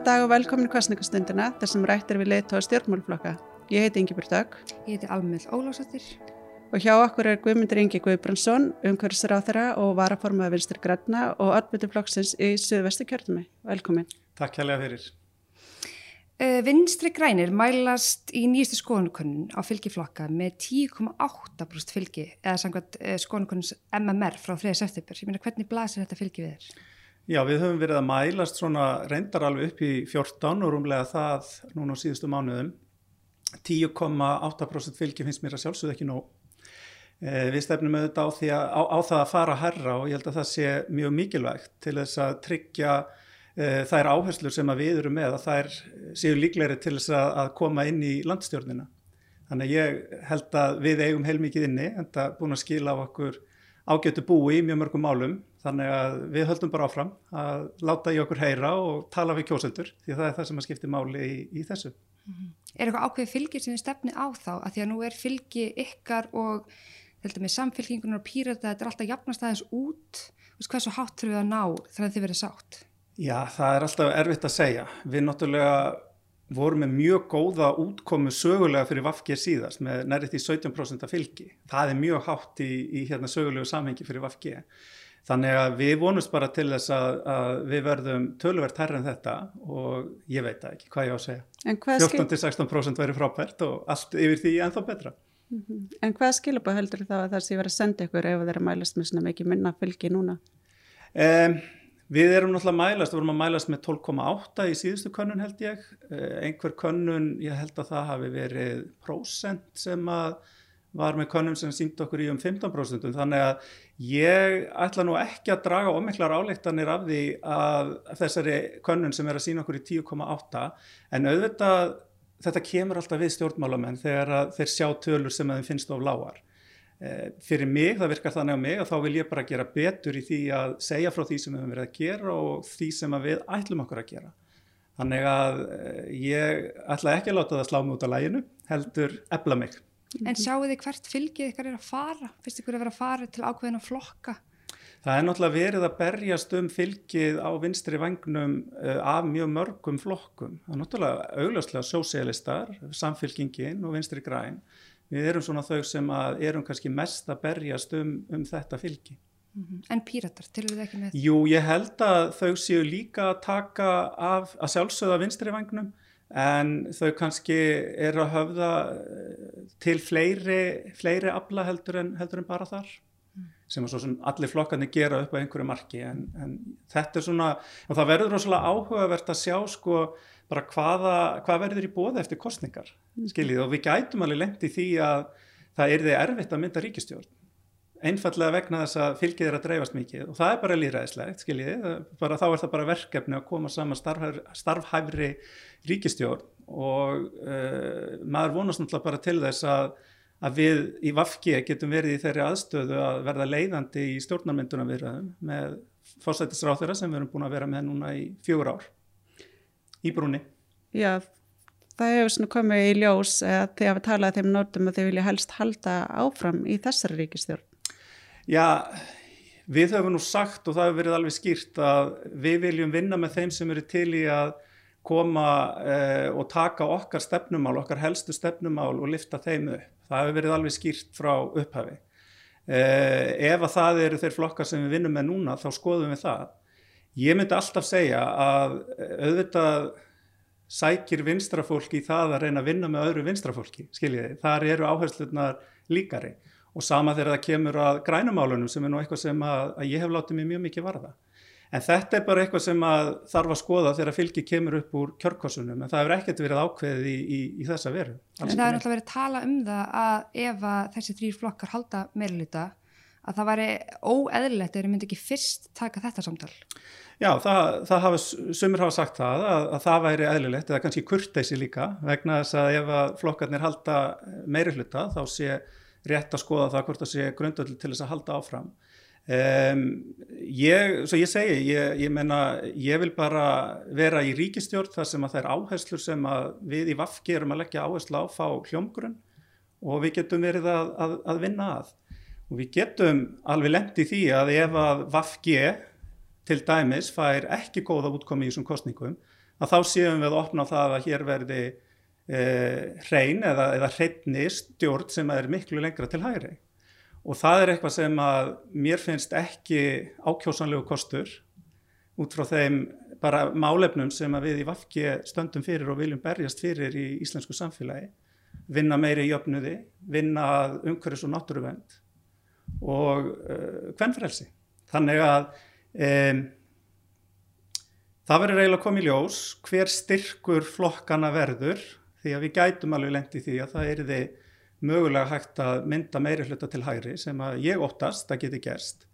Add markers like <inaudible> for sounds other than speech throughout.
Góðan dag og velkomin í kostningastundina þar sem rættir við leiðtóða stjórnmálflokka. Ég heiti Ingi Björndag. Ég heiti Almjöld Ólásóttir. Og hjá okkur er Guðmundur Ingi Guðbrandsson, umhverfisráþara og varaformaða vinstur Granna og allbyttu flokksins í Suðvestu kjörtumi. Velkomin. Takk kærlega fyrir. Uh, vinstri grænir mælast í nýjastu skoðanakönnun á fylgiflokka með 10,8% fylgi eða samkvæmt uh, skoðanakönnus MMR frá 3. september. Ég meina hvernig blasir þetta fylgi við þér? Já, við höfum verið að mælast svona reyndar alveg upp í 14 og rúmlega það núna á síðustu mánuðum. 10,8% fylgi finnst mér að sjálfsögðu ekki nóg. Eh, við stefnum auðvitað á, á, á það að fara herra og ég held að það sé mjög mikilvægt til þess að tryggja eh, þær áherslur sem við erum með að þær séu líklegri til þess að, að koma inn í landstjórnina. Þannig að ég held að við eigum heilmikið inni en það búin að skila á okkur ágætu búi í mjög mörgum málum þannig að við höldum bara áfram að láta í okkur heyra og tala við kjósendur því það er það sem að skipti máli í, í þessu. Mm -hmm. Er eitthvað ákveðið fylgir sem þið stefni á þá að því að nú er fylgi ykkar og með samfylgingunar og pýrata þetta er alltaf jafnast aðeins út hvað svo hátt þurfum við að ná þegar þið verið sátt? Já, það er alltaf erfitt að segja. Við náttúrulega voru með mjög góða útkomu sögulega fyrir Vafki síðast með nærið því 17% af fylgi. Það er mjög hátt í, í hérna, sögulegu samhengi fyrir Vafki. Þannig að við vonumst bara til þess að, að við verðum tölverð hærra en þetta og ég veit ekki hvað ég á að segja. 14-16% verður frábært og allt yfir því ennþá betra. Mm -hmm. En hvað skilur búið heldur þá að það sé verið að senda ykkur ef það er að mælast með svona mikið minna fylgi núna? Um, Við erum náttúrulega að mælast, við vorum að mælast með 12,8 í síðustu könnun held ég, eh, einhver könnun, ég held að það hafi verið prósent sem var með könnun sem síndi okkur í um 15%, þannig að ég ætla nú ekki að draga ómiklar áleiktanir af því að þessari könnun sem er að sína okkur í 10,8 en auðvitað þetta kemur alltaf við stjórnmálamenn þegar þeir sjá tölur sem þeim finnst of lágar. Eh, fyrir mig, það virkar þannig á mig að þá vil ég bara gera betur í því að segja frá því sem við höfum verið að gera og því sem við ætlum okkur að gera. Þannig að eh, ég ætla ekki að láta það slá mig út á læginu, heldur ebla mig. En sjáu þið hvert fylgið ykkar er að fara? Fyrst ykkur er að vera að fara til ákveðin að flokka? Það er náttúrulega verið að berjast um fylgið á vinstri vagnum eh, af mjög mörgum flokkum. Það er náttúrulega augljóslega sósialistar, samfylgingin og vinstri græn við erum svona þau sem erum kannski mest að berjast um, um þetta fylgi. Mm -hmm. En píratar, til við ekki með? Jú, ég held að þau séu líka að taka af að sjálfsögða vinstri vagnum en þau kannski er að höfða eh, til fleiri, fleiri abla heldur en, heldur en bara þar mm. sem, sem allir flokkarnir gera upp á einhverju marki en, en þetta er svona, og það verður rosalega áhugavert að sjá sko bara hvaða, hvað verður í bóða eftir kostningar, mhm. skiljið, og við gætum alveg lengt í því að það er því erfitt að mynda ríkistjórn, einfallega vegna þess að fylgið er að dreifast mikið og það er bara líðræðislegt, skiljið, bara þá er það bara verkefni að koma saman starfhæfri, starfhæfri ríkistjórn og uh, maður vonast náttúrulega bara til þess að, að við í Vafki getum verið í þeirri aðstöðu að verða leiðandi í stjórnarmynduna viðraðum með fósættisráþurra sem við erum búin að vera með núna í fjögur ár í brúni. Já, það hefur svona komið í ljós að þið hafa talað þeim nótum að þið vilja helst halda áfram í þessari ríkistjórn. Já, við höfum nú sagt og það hefur verið alveg skýrt að við viljum vinna með þeim sem eru til í að koma eh, og taka okkar stefnumál, okkar helstu stefnumál og lifta þeim upp. Það hefur verið alveg skýrt frá upphafi. Eh, ef að það eru þeir flokkar sem við vinnum með núna þá skoðum við það. Ég myndi alltaf segja að eh, auðvitað sækir vinstrafólki í það að reyna að vinna með öðru vinstrafólki, skiljiði. Þar eru áherslunar líkari og sama þegar það kemur að grænumálunum sem er nú eitthvað sem að, að ég hef látið mér mjög mikið varða. En þetta er bara eitthvað sem að þarf að skoða þegar fylgi kemur upp úr kjörkossunum en það hefur ekkert verið ákveðið í, í, í þessa veru. En það hefur náttúrulega verið að tala um það að ef að þessi þrýr flokkar halda meirluta að það væri óeðlilegt ef þeir myndi ekki fyrst taka þetta samtal? Já, það, það hafa, sumir hafa sagt það að, að það væri eðlilegt eða kannski kurteysi líka vegna þess að ef að flokkarnir halda meiri hluta þá sé rétt að skoða það hvort það sé grundöld til þess að halda áfram. Um, ég, svo ég segi, ég, ég menna, ég vil bara vera í ríkistjórn þar sem að það er áherslur sem við í VAFG erum að leggja áherslu á fá hljómgrunn og við getum verið að, að, að vinna að. Og við getum alveg í því að ef að VAFG til dæmis fær ekki góða útkomi í þessum kostningum, að þá séum við að opna á það að hér verði eh, hrein eða, eða hreinni stjórn sem er miklu lengra til hægri. Og það er eitthvað sem að mér finnst ekki ákjósanlegu kostur út frá þeim bara málefnum sem að við í Vafki stöndum fyrir og viljum berjast fyrir í íslensku samfélagi. Vinna meiri í jöfnuði, vinna umhverfis og náttúruvend og uh, hvernfrelsi. Þannig að um, það verður eiginlega komið ljós hver styrkur flokkana verður því að við gætum alveg lengt í því að það er því mögulega hægt að mynda meiri hluta til hægri sem að ég óttast að geti gerst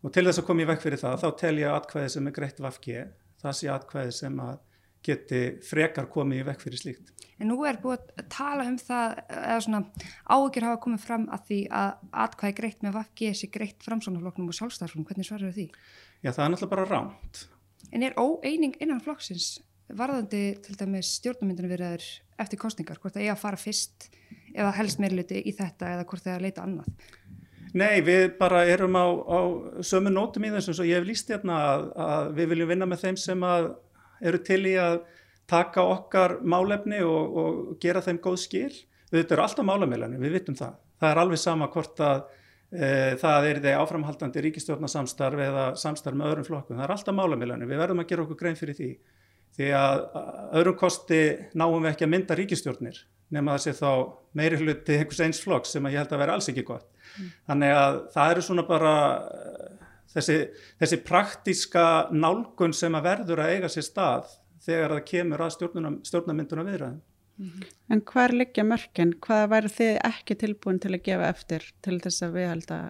og til þess að koma í vekk fyrir það þá tel ég atkvæði sem er greitt vafki það sé atkvæði sem að geti frekar komið í vekk fyrir slíkt. En nú er búið að tala um það eða svona áhugir hafa komið fram að því að atkvæði greitt með vafki sé greitt framsónafloknum og sjálfstæðarfloknum, hvernig svarar því? Já það er náttúrulega bara ránt. En er óeining innan flokksins varðandi til dæmis stjórnumyndinu verið eftir kostningar, hvort það er að fara fyrst eða helst meirluti í þetta eða hvort það er að leita annað? Nei, við bara erum á, á sömu nótum í þessu og ég hef líst hérna að, að við viljum vinna með þeim sem eru til í að taka okkar málefni og, og gera þeim góð skil. Þetta eru alltaf málefnilegni, við vitum það. Það er alveg sama hvort að e, það er þeir áframhaldandi ríkistjórnarsamstarf eða samstarf með öðrum flokkum. Það er alltaf málefnilegni, við verðum að gera okkur grein fyrir því. Því að öðrum kosti náum við ekki að mynda ríkistjórnir nema sé þá meiri hluti einhvers eins flokks sem ég held að vera alls ekki gott. Mm. Þannig að það eru svona bara eh, þessi, þessi praktíska nálgun sem að verður að eiga sér stað þegar það kemur að stjórnamynduna viðræðin. Mm. En hvað er liggja mörgin? Hvað væri þið ekki tilbúin til að gefa eftir til þess að við held að,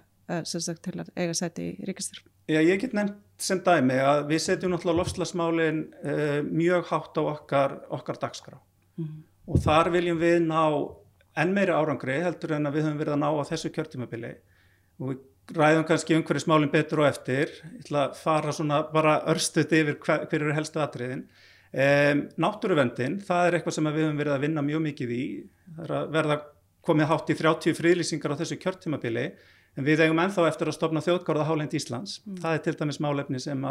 sagt, til að eiga sæti í ríkistur? Já, ég get nefnt sem dæmi að við setjum náttúrulega lofslagsmálin uh, mjög hátt á okkar, okkar dagskrá mm. og þar viljum við ná enn meiri árangri heldur en að við höfum verið að ná á þessu kjörtímabili og við ræðum kannski umhverju smálinn betur og eftir ég ætla að fara svona bara örstuðt yfir hver, hver eru helstu atriðin um, Náttúruvendin, það er eitthvað sem við höfum verið að vinna mjög mikið í. Það er að verða komið hátt í 30 frílýsingar á þessu kjörtímabili en við eigum enþá eftir að stopna þjóðgárða Hálend Íslands, mm. það er til dæmis málefni sem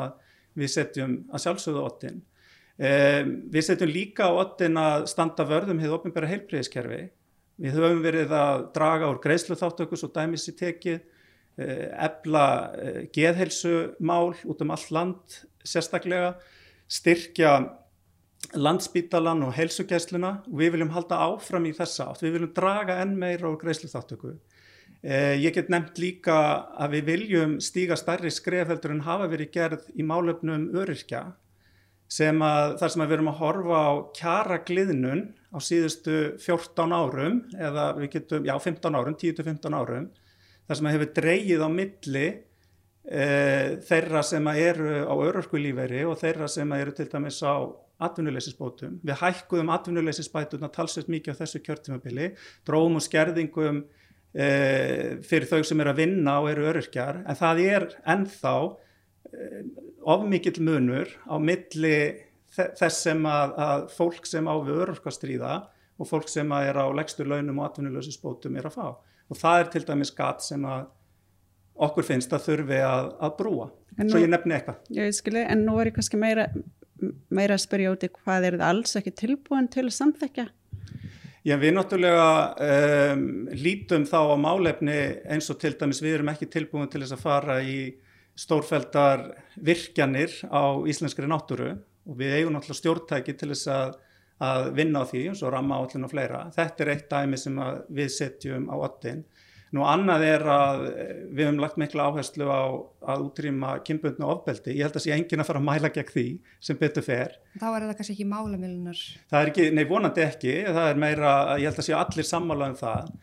við setjum að sjálfsögðu ottin um, við setjum líka ottin að standa vörðum hefur ofinbæra heilbreyðiskerfi Við höfum verið að draga úr greiðslu þáttökus og dæmis í tekið, ebla eh, eh, geðhelsumál út um all land sérstaklega, styrkja landsbítalan og helsugæsluna og við viljum halda áfram í þessa átt. Við viljum draga enn meira úr greiðslu þáttöku. Eh, ég get nefnt líka að við viljum stíga starri skref heldur en hafa verið gerð í málefnum öryrkja sem að þar sem að við erum að horfa á kjara gliðnun á síðustu 14 árum eða við getum, já 15 árum, 10-15 árum þar sem að hefur dreyið á milli e, þeirra sem að eru á örörskulíferi og þeirra sem að eru til dæmis á atvinnuleysisbótum. Við hækkuðum atvinnuleysisbætuna talsveit mikið á þessu kjörtímabili, dróum og skerðingum e, fyrir þau sem eru að vinna og eru öryrkjar en það er ennþá Eh, of mikill munur á milli þess sem að, að fólk sem á við örorkastríða og fólk sem er á legstur launum og atvinnulösisbótum er að fá og það er til dæmis gatt sem að okkur finnst að þurfi að, að brúa nú, svo ég nefni eitthvað. Já, ég skilji, en nú er ég kannski meira, meira að spyrja úti hvað er það alls ekki tilbúin til að samþekja? Já, við náttúrulega um, lítum þá á málefni eins og til dæmis við erum ekki tilbúin til þess að fara í stórfældar virkjanir á íslenskri náttúru og við eigum náttúrulega stjórntæki til þess að, að vinna á því eins og ramma áallin og fleira. Þetta er eitt dæmi sem við setjum á ottin. Nú annað er að við hefum lagt mikla áherslu á að útrýma kynbundnu ofbeldi. Ég held að sé engin að fara að mæla gegn því sem betur fer. Þá er þetta kannski ekki málamilunar? Það er ekki, nei vonandi ekki. Það er meira, ég held að sé allir sammála um það.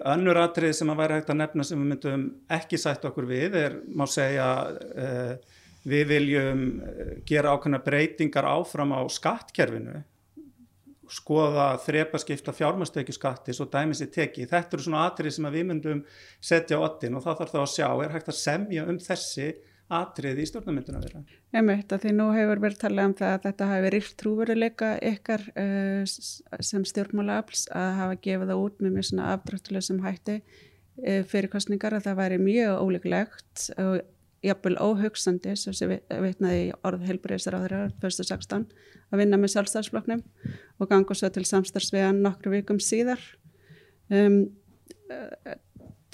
Önnur atrið sem að væri hægt að nefna sem við myndum ekki sætt okkur við er, má segja, uh, við viljum eh, gera ákveðna breytingar áfram á skattkerfinu, skoða þrepaskipta fjármastöki skatti svo dæmis í teki. Þetta eru svona atrið sem við myndum setja á ottin og það þarf þá að sjá, er hægt að semja um þessi atriði í stjórnarmynduna vera. Emitt, að því nú hefur verið talað um það að þetta hafi verið trúveruleika ykkar uh, sem stjórnmálaafls að hafa gefið það út með mjög svona afdráttuleg sem hætti uh, fyrir kostningar að það væri mjög óleiklegt og jafnvel óhugsandi sem sem vitnaði í orð þeirra 2016 að vinna með sjálfstæðsflokknum og ganga svo til samstarfsvegan nokkru vikum síðar um,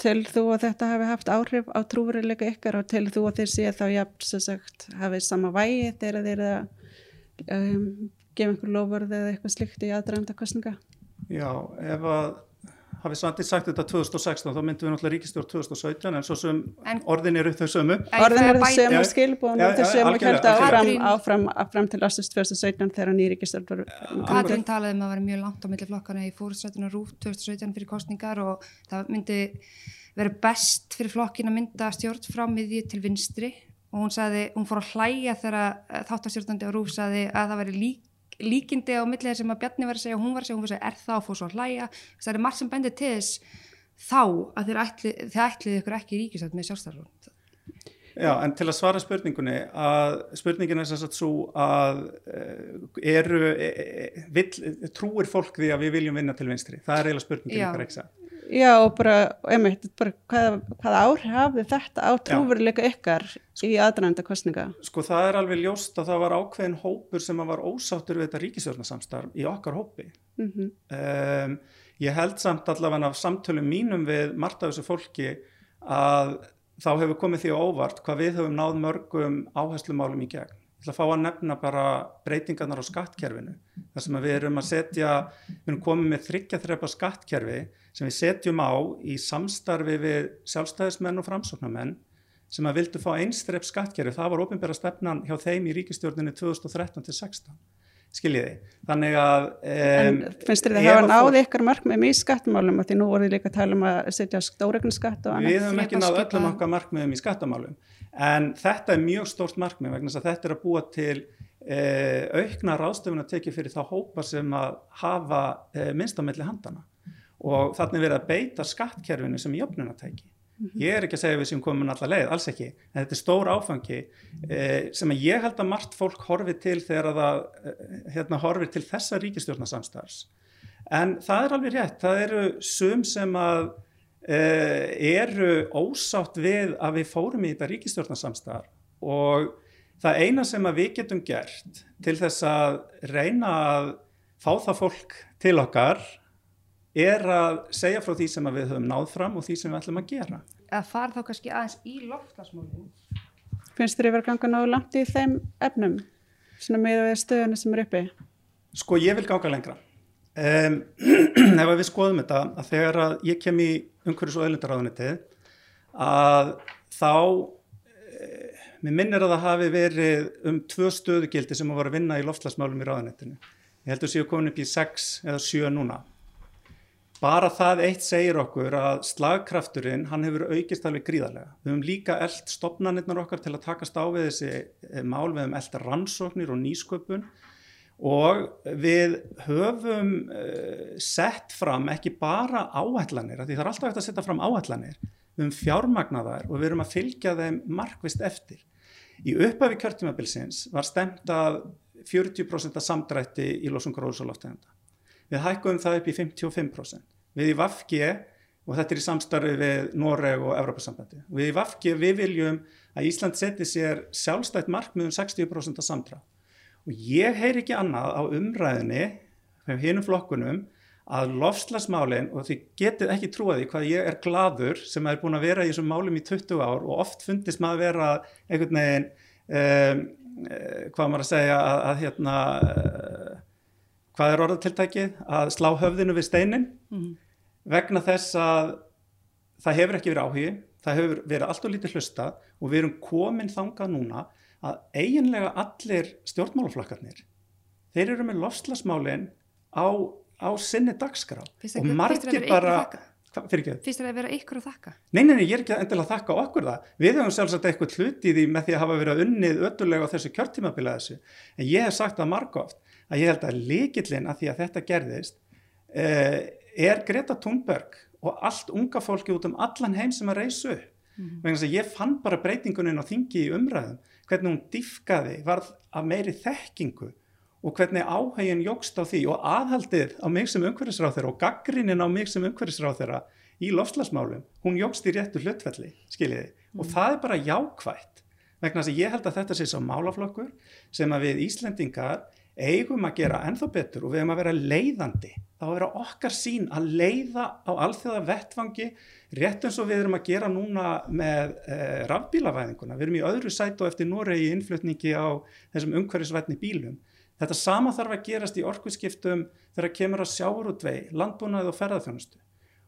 til þú að þetta hafi haft áhrif á trúveruleika ykkar og til þú að þeir sé þá jafn sem sagt hafið sama vægi þegar þeir eru að um, gefa einhver lofurð eða eitthvað slikt í aðdraganda kostninga? Já, ef að hafið sandið sagt þetta 2016 þá myndum við náttúrulega ríkistjórn 2017 en svo sem En- orðin eru þau sömu. Orðin eru þau sömu skilbúin þau sömu kjölda áfram, áfram, áfram til ásins 2017 þegar nýríkistjórn var Katrín talaði um að vera mjög langt á milli flokkana í fórstrættinu rúf 2017 fyrir kostningar og það myndi vera best fyrir flokkin að mynda stjórn frá miðju til vinstri. Og hún sagði, hún fór að hlæja þegar þáttastjórnandi á rúf sagði að það væri lík, líkindi á milli þess sem að Bjarni var að segja hún var að segja, hún var að segja er það og fór svo að hlæja? Það er margt sem bendir til þess þá að þeir ætli, þeir ætlið ykkur ekki ríkisætt með sjálfstæðarflokk Já, en til að svara spurningunni að spurningin er sagt svo að uh, eru e, e, vill, trúir fólk því að við viljum vinna til vinstri, það er eiginlega spurningin Já. ykkar ekki það Já og bara, einmitt, bara hvað, hvaða áhrif hafði þetta á trúveruleika ykkar í aðdraganda kostninga? Sko það er alveg ljóst að það var ákveðin hópur sem var ósáttur við þetta ríkisjórnarsamstarf í okkar hópi. Mm Um, ég held samt allavega af samtölum mínum við margt af þessu fólki að þá hefur komið því óvart hvað við höfum náð mörgum áherslumálum í gegn. Ætla að fá að nefna bara breytingarnar á skattkerfinu. Það sem við erum að setja, við erum komið með þryggja þrepa skattkerfi sem við setjum á í samstarfi við sjálfstæðismenn og framsóknarmenn sem að vildu fá einstrepp skattkerfi. Það var ofinbæra stefnan hjá þeim í ríkistjórninu 2013-16. Skiljiði. Þannig að... Um, finnst þér það hafa að náði fólk- ykkar markmið í skattmálum og því nú voruð þið líka að tala um að setja stóregnskatt og annað? Við höfum ekki náð Þrepaskipa- öllum okkar markmiðum í skattamálum en þetta er mjög stórt markmið vegna þess að þetta er að búa til e, aukna ráðstöfun að tekið fyrir þá hópa sem að hafa e, minnst á milli handana og þannig verið að beita skattkerfinu sem jöfnunatæki. Ég er ekki að segja við séum komin alla leið, alls ekki, en þetta er stór áfangi e, sem að ég held að margt fólk horfi til þegar að það hérna, horfi til þessa ríkistjórnarsamstars. En það er alveg rétt, það eru sum sem að eru ósátt við að við fórum í þetta ríkistjórnarsamstarf og það eina sem að við getum gert til þess að reyna að fá það fólk til okkar er að segja frá því sem að við höfum náð fram og því sem við ætlum að gera. að fara þá kannski aðeins í loftlasmálum Finnst þér yfir að ganga náðu langt í þeim efnum? Svona með við stöðuna sem er uppi? Sko ég vil ganga lengra. Um, <clears throat> ef við skoðum þetta að þegar að ég kem í umhverjus og öðlindaráðunitið að þá eh, mér minnir að það hafi verið um tvö stöðugildi sem að voru að vinna í loftslagsmálum í ráðunitinu. Ég heldur séu komin upp í sex eða sjö núna. Bara það eitt segir okkur að slagkrafturinn, hann hefur aukist alveg gríðarlega. Við höfum líka eld stopnarnirnar okkar til að takast á við þessi eh, mál, við höfum eld rannsóknir og nýsköpun og við höfum uh, sett fram ekki bara áætlanir, því það er alltaf eftir að setja fram áætlanir, við höfum fjármagnaðar og við erum að fylgja þeim markvist eftir. Í upphafi kjörtímabilsins var stemt að 40% samdrætti í losun gróðsáloftegunda. Við hækkuðum það upp í 55%. Við í VAFG, og þetta er í samstarfi við Noreg og Evropasambandi, við í VAFG við viljum að Ísland setji sér sjálfstætt markmið um 60% samdrátt. Og ég heyr ekki annað á umræðinni hjá hinum flokkunum að lofslagsmálinn, og þið getið ekki trúið því hvað ég er gladur sem er búin að vera í þessum málum í 20 ár og oft fundist maður vera einhvern veginn, um, hvað maður að segja, að, að hérna, uh, hvað er orðatiltækið, að slá höfðinu við steinin. Vegna þess að það hefur ekki verið áhugi, það hefur verið allt og lítið hlusta og við erum komin þangað núna að eiginlega allir stjórnmálaflokkarnir, þeir eru með lofslagsmálin á, á sinni dagskrá. Þér- og margir bara, finnst þér að vera ykkur að þakka? Nei, nei, nei, ég er ekki endilega að þakka okkur það, við höfum sjálfsagt eitthvað hluti í því með því að hafa verið unnið öttulega á þessu kjörtímabila þessu, en ég hef sagt það margóft að ég held að líkillin að því að þetta gerðist eh, er Greta Thunberg og allt unga fólki út um allan heim sem að reysu upp. vegna þess að ég fann bara breytingunin á þingi í umræðum, hvernig hún diffkaði, varð af meiri þekkingu og hvernig áhægin jógst á því og aðhaldið á mig sem umhverfisráð þeirra og gaggrinin á mig sem umhverfisráð þeirra í lofslagsmálum, hún jógst í réttu hlutfelli, skiljiði, mm. og það er bara jákvægt, vegna þess að ég held að þetta sé svo málaflokkur sem að við Íslendingar eigum að gera ennþá betur og við eigum að vera leiðandi, þá að vera okkar sín að leiða á alþjóða vettfangi, rétt eins og við erum að gera núna með eh, rafbílavæðinguna, við erum í öðru sætu eftir Noregi innflutningi á þessum umhverfisvætni bílum, þetta sama þarf að gerast í orkuskiptum þegar kemur að sjáurútvei, landbúnaði og ferðarþjónustu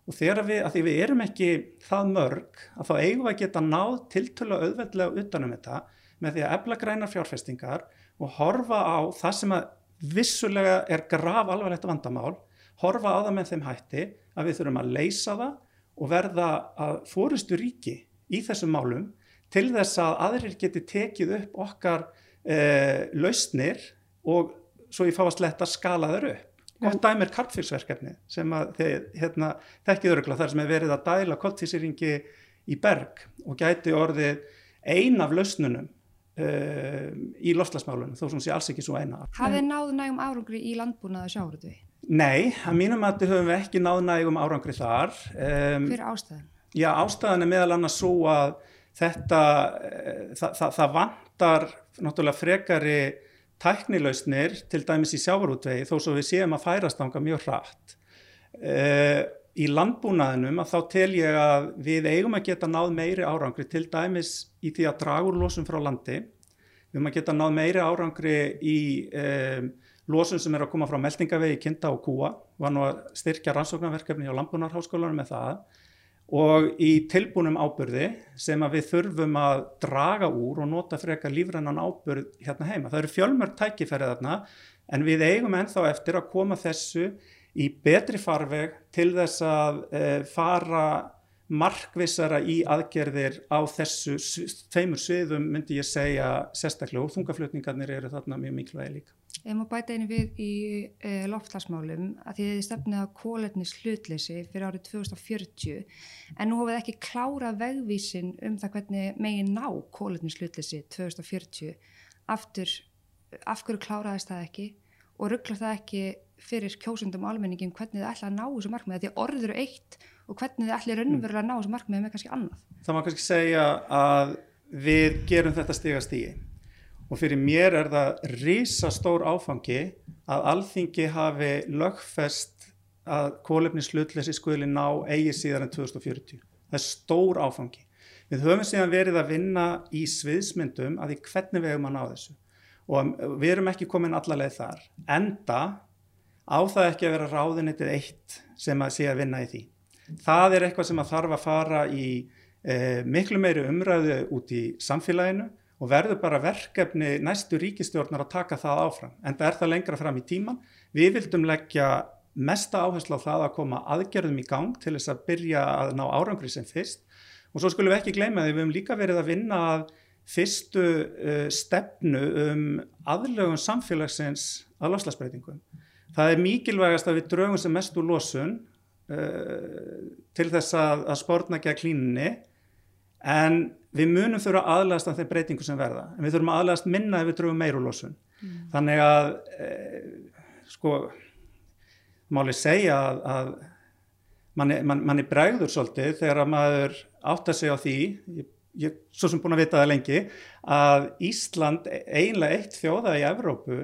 og þegar við, að því við erum ekki það mörg að þá eigum að geta náð tiltölu auðveldlega utanum þetta með því að efla grænar fjárfestingar og horfa á það sem að vissulega er graf alvarlegt vandamál, horfa á það með þeim hætti að við þurfum að leysa það og verða að fórustu ríki í þessum málum til þess að aðrir geti tekið upp okkar eh, lausnir og svo ég fá að sletta skala þeir upp. Gott dæmi er kartfylgsverkefni sem að þið hérna, þekkið örugla þar sem er verið að dæla kolltísýringi í berg og gæti orðið ein af lausnunum í lofslagsmálunum þó sem sé alls ekki svo eina. Hafið náðu nægum árangri í landbúnaðu sjáurðu? Nei, að mínum að þið höfum ekki náðu nægum árangri þar. Um, Hver ástæðan? Já, ástæðan er meðal annars svo að þetta, það, það, það vantar náttúrulega frekari tæknilausnir til dæmis í sjávarútvegi þó svo við séum að færastanga mjög hratt. Uh, í landbúnaðinum að þá tel ég að við eigum að geta náð meiri árangri til dæmis í því að dragur losum frá landi. Við eigum að geta náð meiri árangri í um, losum sem er að koma frá meldingavegi, kinda og kúa. Var nú að styrkja rannsóknarverkefni á landbúnarháskólanum með það og í tilbúnum ábyrði sem við þurfum að draga úr og nota frekar lífrannan ábyrð hérna heima. Það eru fjölmörg tækifærið þarna en við eigum ennþá eftir að koma þessu í betri farveg til þess að e, fara markvissara í aðgerðir á þessu tveimur sviðum myndi ég segja sérstaklega og þungaflutningarnir eru þarna mjög mikilvægi líka. Ef maður bæta einu við í e, loftlagsmálum að því þið stefnið að kóletnis hlutleysi fyrir árið 2040 en nú hafið ekki klára vegvísin um það hvernig megin ná kóletnis hlutleysi 2040 aftur, af hverju kláraðist það ekki og ruggla það ekki fyrir kjósundum og almenningum hvernig þið ætla að ná þessu markmiði því orður eru eitt og hvernig þið ætla raunverulega að ná þessu markmiði með kannski annað. Það má kannski segja að við gerum þetta stiga stígi og fyrir mér er það risastór áfangi að alþingi hafi lögfest að kólefni slutleysi skuli ná eigi síðan en 2040. Það er stór áfangi. Við höfum síðan verið að vinna í sviðsmyndum að því hvernig við hefum að ná þessu og við erum ekki komin allarleið þar. Enda á það ekki að vera ráðunitið eitt sem að sé að vinna í því. Það er eitthvað sem að þarf að fara í eh, miklu meiri umræðu út í samfélaginu og verður bara verkefni næstu ríkistjórnar að taka það áfram. En það er það lengra fram í tíman. Við vildum leggja mesta áherslu á það að koma aðgerðum í gang til þess að byrja að ná árangri sem fyrst. Og svo skulum við ekki gleyma því við hefum líka verið að vinna að fyrstu uh, stefnu um aðlögun samfélagsins að loslasbreytingum. Það er mikilvægast að við draugum sem mest úr losun uh, til þess að, að spórna ekki að klínunni en við munum þurfa aðlægast af þeim breytingu sem verða en við þurfum aðlægast minna ef við draugum meir úr losun. Mm. Þannig að uh, sko máli segja að, að manni man, man bregður svolítið þegar að maður átta sig á því, ég, ég svo sem búin að vita það lengi, að Ísland einlega eitt þjóða í Evrópu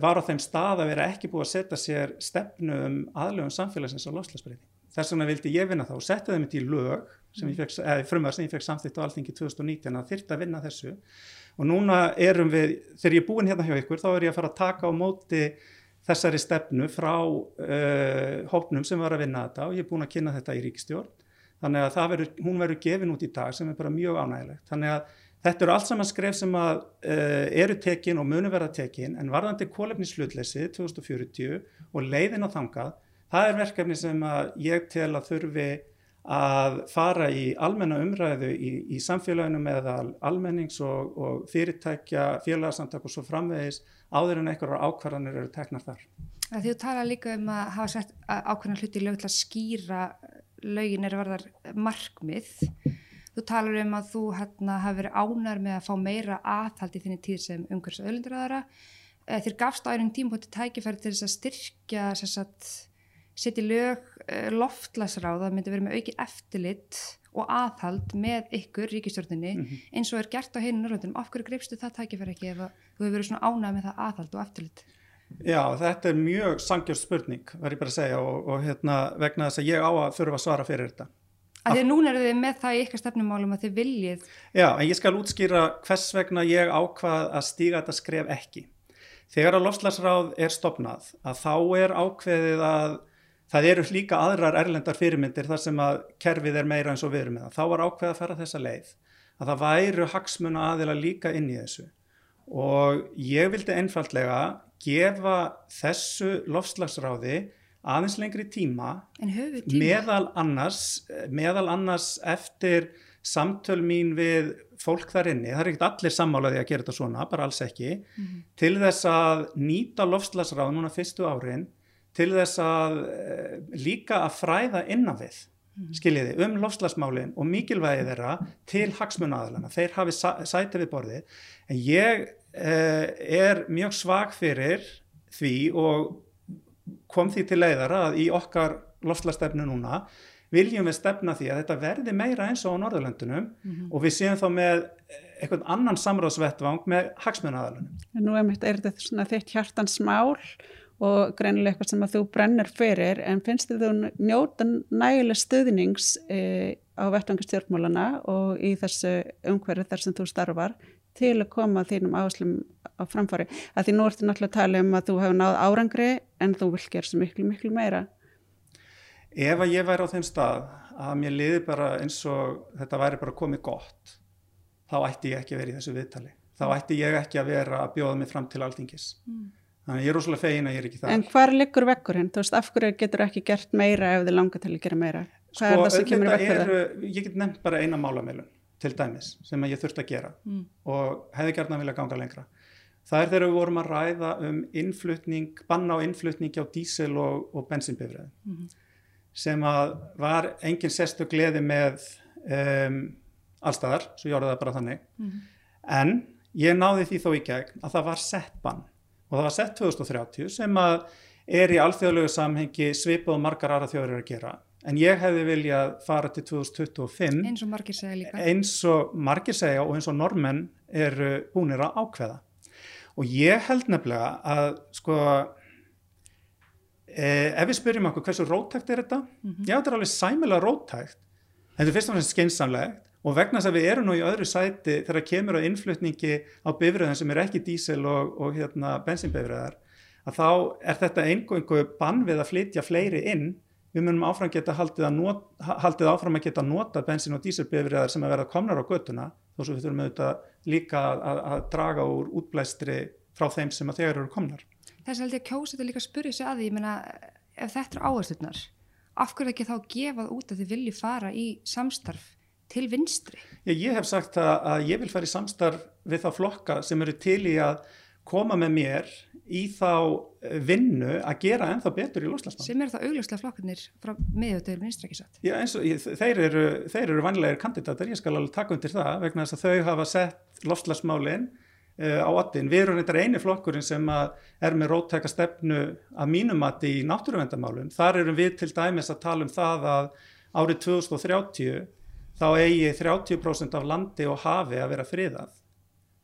var á þeim stað að vera ekki búið að setja sér stefnu um aðlöfum samfélagsins á loslasbreyting. Þess vegna vildi ég vinna þá og setja þeim í lög, frumvar sem ég fekk samþýtt á alþingi 2019 að þyrta að vinna þessu og núna erum við, þegar ég er búin hérna hjá ykkur þá er ég að fara að taka á móti þessari stefnu frá uh, hópnum sem var að vinna þetta og ég er búin að kynna þetta í ríkistjórn þannig að verður, hún verður gefin út í dag sem er bara mjög ánægilegt. Þannig að Þetta eru allt saman skref sem að, uh, eru tekin og munu verða tekin en varðandi kólefnislutleysi 2040 og leiðin á þangað, það er verkefni sem ég tel að þurfi að fara í almenna umræðu í, í samfélaginu með almennings og, og fyrirtækja, félagsamtak og svo framvegis áður en einhverjar ákvarðanir eru teknar þar. Því þú tala líka um að hafa sett ákvarðan hluti lög til að skýra lögin er varðar markmið Þú talar um að þú hérna, hafi verið ánar með að fá meira aðhald í þinni tíð sem umhverfs öðlundur aðra. Eh, þér gafst á einum tímpóti tækifæri til þess að styrkja setja lög uh, loftlasráð að myndi verið með auki eftirlit og aðhald með ykkur ríkistjórninni Mhm. eins og er gert á heinu Norrlöndunum. Af hverju greipstu það tækifæri ekki ef þú hefur verið svona ánægð með það aðhald og eftirlit? Já, þetta er mjög sangjörð spurning, verð ég bara að segja, og, og hérna, vegna þess að ég á að þurfa að svara fyrir þetta. Af því að núna eru þið með það í ykkar stefnumálum að þið viljið Já, en ég skal útskýra hvers vegna ég ákvað að stíga þetta skref ekki. Þegar að lofslagsráð er stopnað, að þá er ákveðið að það eru líka aðrar erlendar fyrirmyndir þar sem að kerfið er meira eins og við erum með það. Þá var ákveðið að fara þessa leið, að það væru hagsmuna aðila líka inn í þessu. Og ég vildi einfaldlega gefa þessu lofslagsráði aðeins lengri tíma tíma. meðal annars, meðal annars eftir samtöl mín við fólk þar inni, það er ekkert allir sammálaði að gera þetta svona, bara alls ekki, Mhm. til þess að nýta lofslagsráð núna fyrstu árin, til þess að e, líka að fræða innan við, skiljiði, um lofslagsmálin og mikilvægi þeirra til hagsmunaðalana, þeir hafi sæti við borðið, en ég e, er mjög svag fyrir því og kom því til leiðara að í okkar lofslastefnu núna viljum við stefna því að þetta verði meira eins og á Norðurlöndunum og við séum þá með eitthvað annan samráðsvettvang með hagsmunaðalunum. Nú er, þetta svona þitt hjartans mál og greinilega eitthvað sem að þú brennir fyrir en finnst þið þú njóta nægileg stuðnings e, á vettangastjórnmálana og í þessu umhverju þar sem þú starfar til að koma þínum áherslum á framfari. Að því nú ertu náttúrulega að tala um að þú hefur náð árangri en þú vil gera svo miklu, miklu meira. Ef að ég væri á þeim stað að mér liði bara eins og þetta væri bara komið gott, þá ætti ég ekki að vera í þessu viðtali. Þá ætti ég ekki að vera að bjóða mig fram til alþingis. Þannig að ég er rosalega fegin að ég er ekki það. En hvar liggur vekkurinn? Þú veist, af hverju getur ekki gert meira ef þið langar til að gera meira? Hvað er það sem kemur í vekk fyrir það? Sko, ég get nefnt bara eina málamilun til dæmis sem ég þurfti að gera Mm. og hefði gert að vilja ganga lengra. Það er þegar við vorum að ræða um innflutning, banna á innflutningi á dísel og, og bensinbifræði Mhm. sem að var engin sérstu gleði með um, allstaðar, svo ég orðið það bara þannig. Mhm. En ég náði því þó í gegn að það var sett bann og það var sett 2030 sem að er í alþjóðlegu samhengi svipað og margar aðra þjóður eru að gera. En ég hefði viljað fara til 2025 eins og margir segja líka. eins og margir segja og eins og normenn eru búinir að ákveða. Og ég held nefnilega að sko eh, ef við spyrjum okkur hversu róttækt er þetta, já þetta er alveg sæmilega róttækt, þetta er fyrst og fremst skeinsamlegt og vegna þess að við erum nú í öðru sæti þegar kemur á innflutningi á bifröðin sem er ekki dísel og, og hérna, bensinbifröðar, að þá er þetta einhverjum bann við að flytja fleiri inn við munum áfram geta haldið, að not, haldið áfram að geta nota bensin og dísilbifriðar sem að verða komnar á göttuna þó svo við þurfum auðvitað líka að, að, að draga úr útblæstri frá þeim sem að þegar eru komnar. Þess held ég að kjósa þetta líka að spyrja sig að því, ég meina, ef þetta er áherslunar, af hverju ekki þá gefað út að þið vilji fara í samstarf til vinstri? Ég, ég hef sagt að, að ég vil fara í samstarf við þá flokka sem eru til í að koma með mér í þá vinnu að gera ennþá betur í loslasmann. Sem eru það augljóslega flokkarnir frá ekki satt? Já, eins og ég, þeir eru, þeir eru vanlegir kandidatar, ég skal alveg taka undir það vegna þess að þau hafa sett lofslagsmálin uh, á ottin. Við erum þetta eini flokkurinn sem er með róttæka stefnu að mínumati í náttúruvendamálum. Þar erum við til dæmis að tala um það að árið 2030 þá eigi 30% af landi og hafi að vera friðað.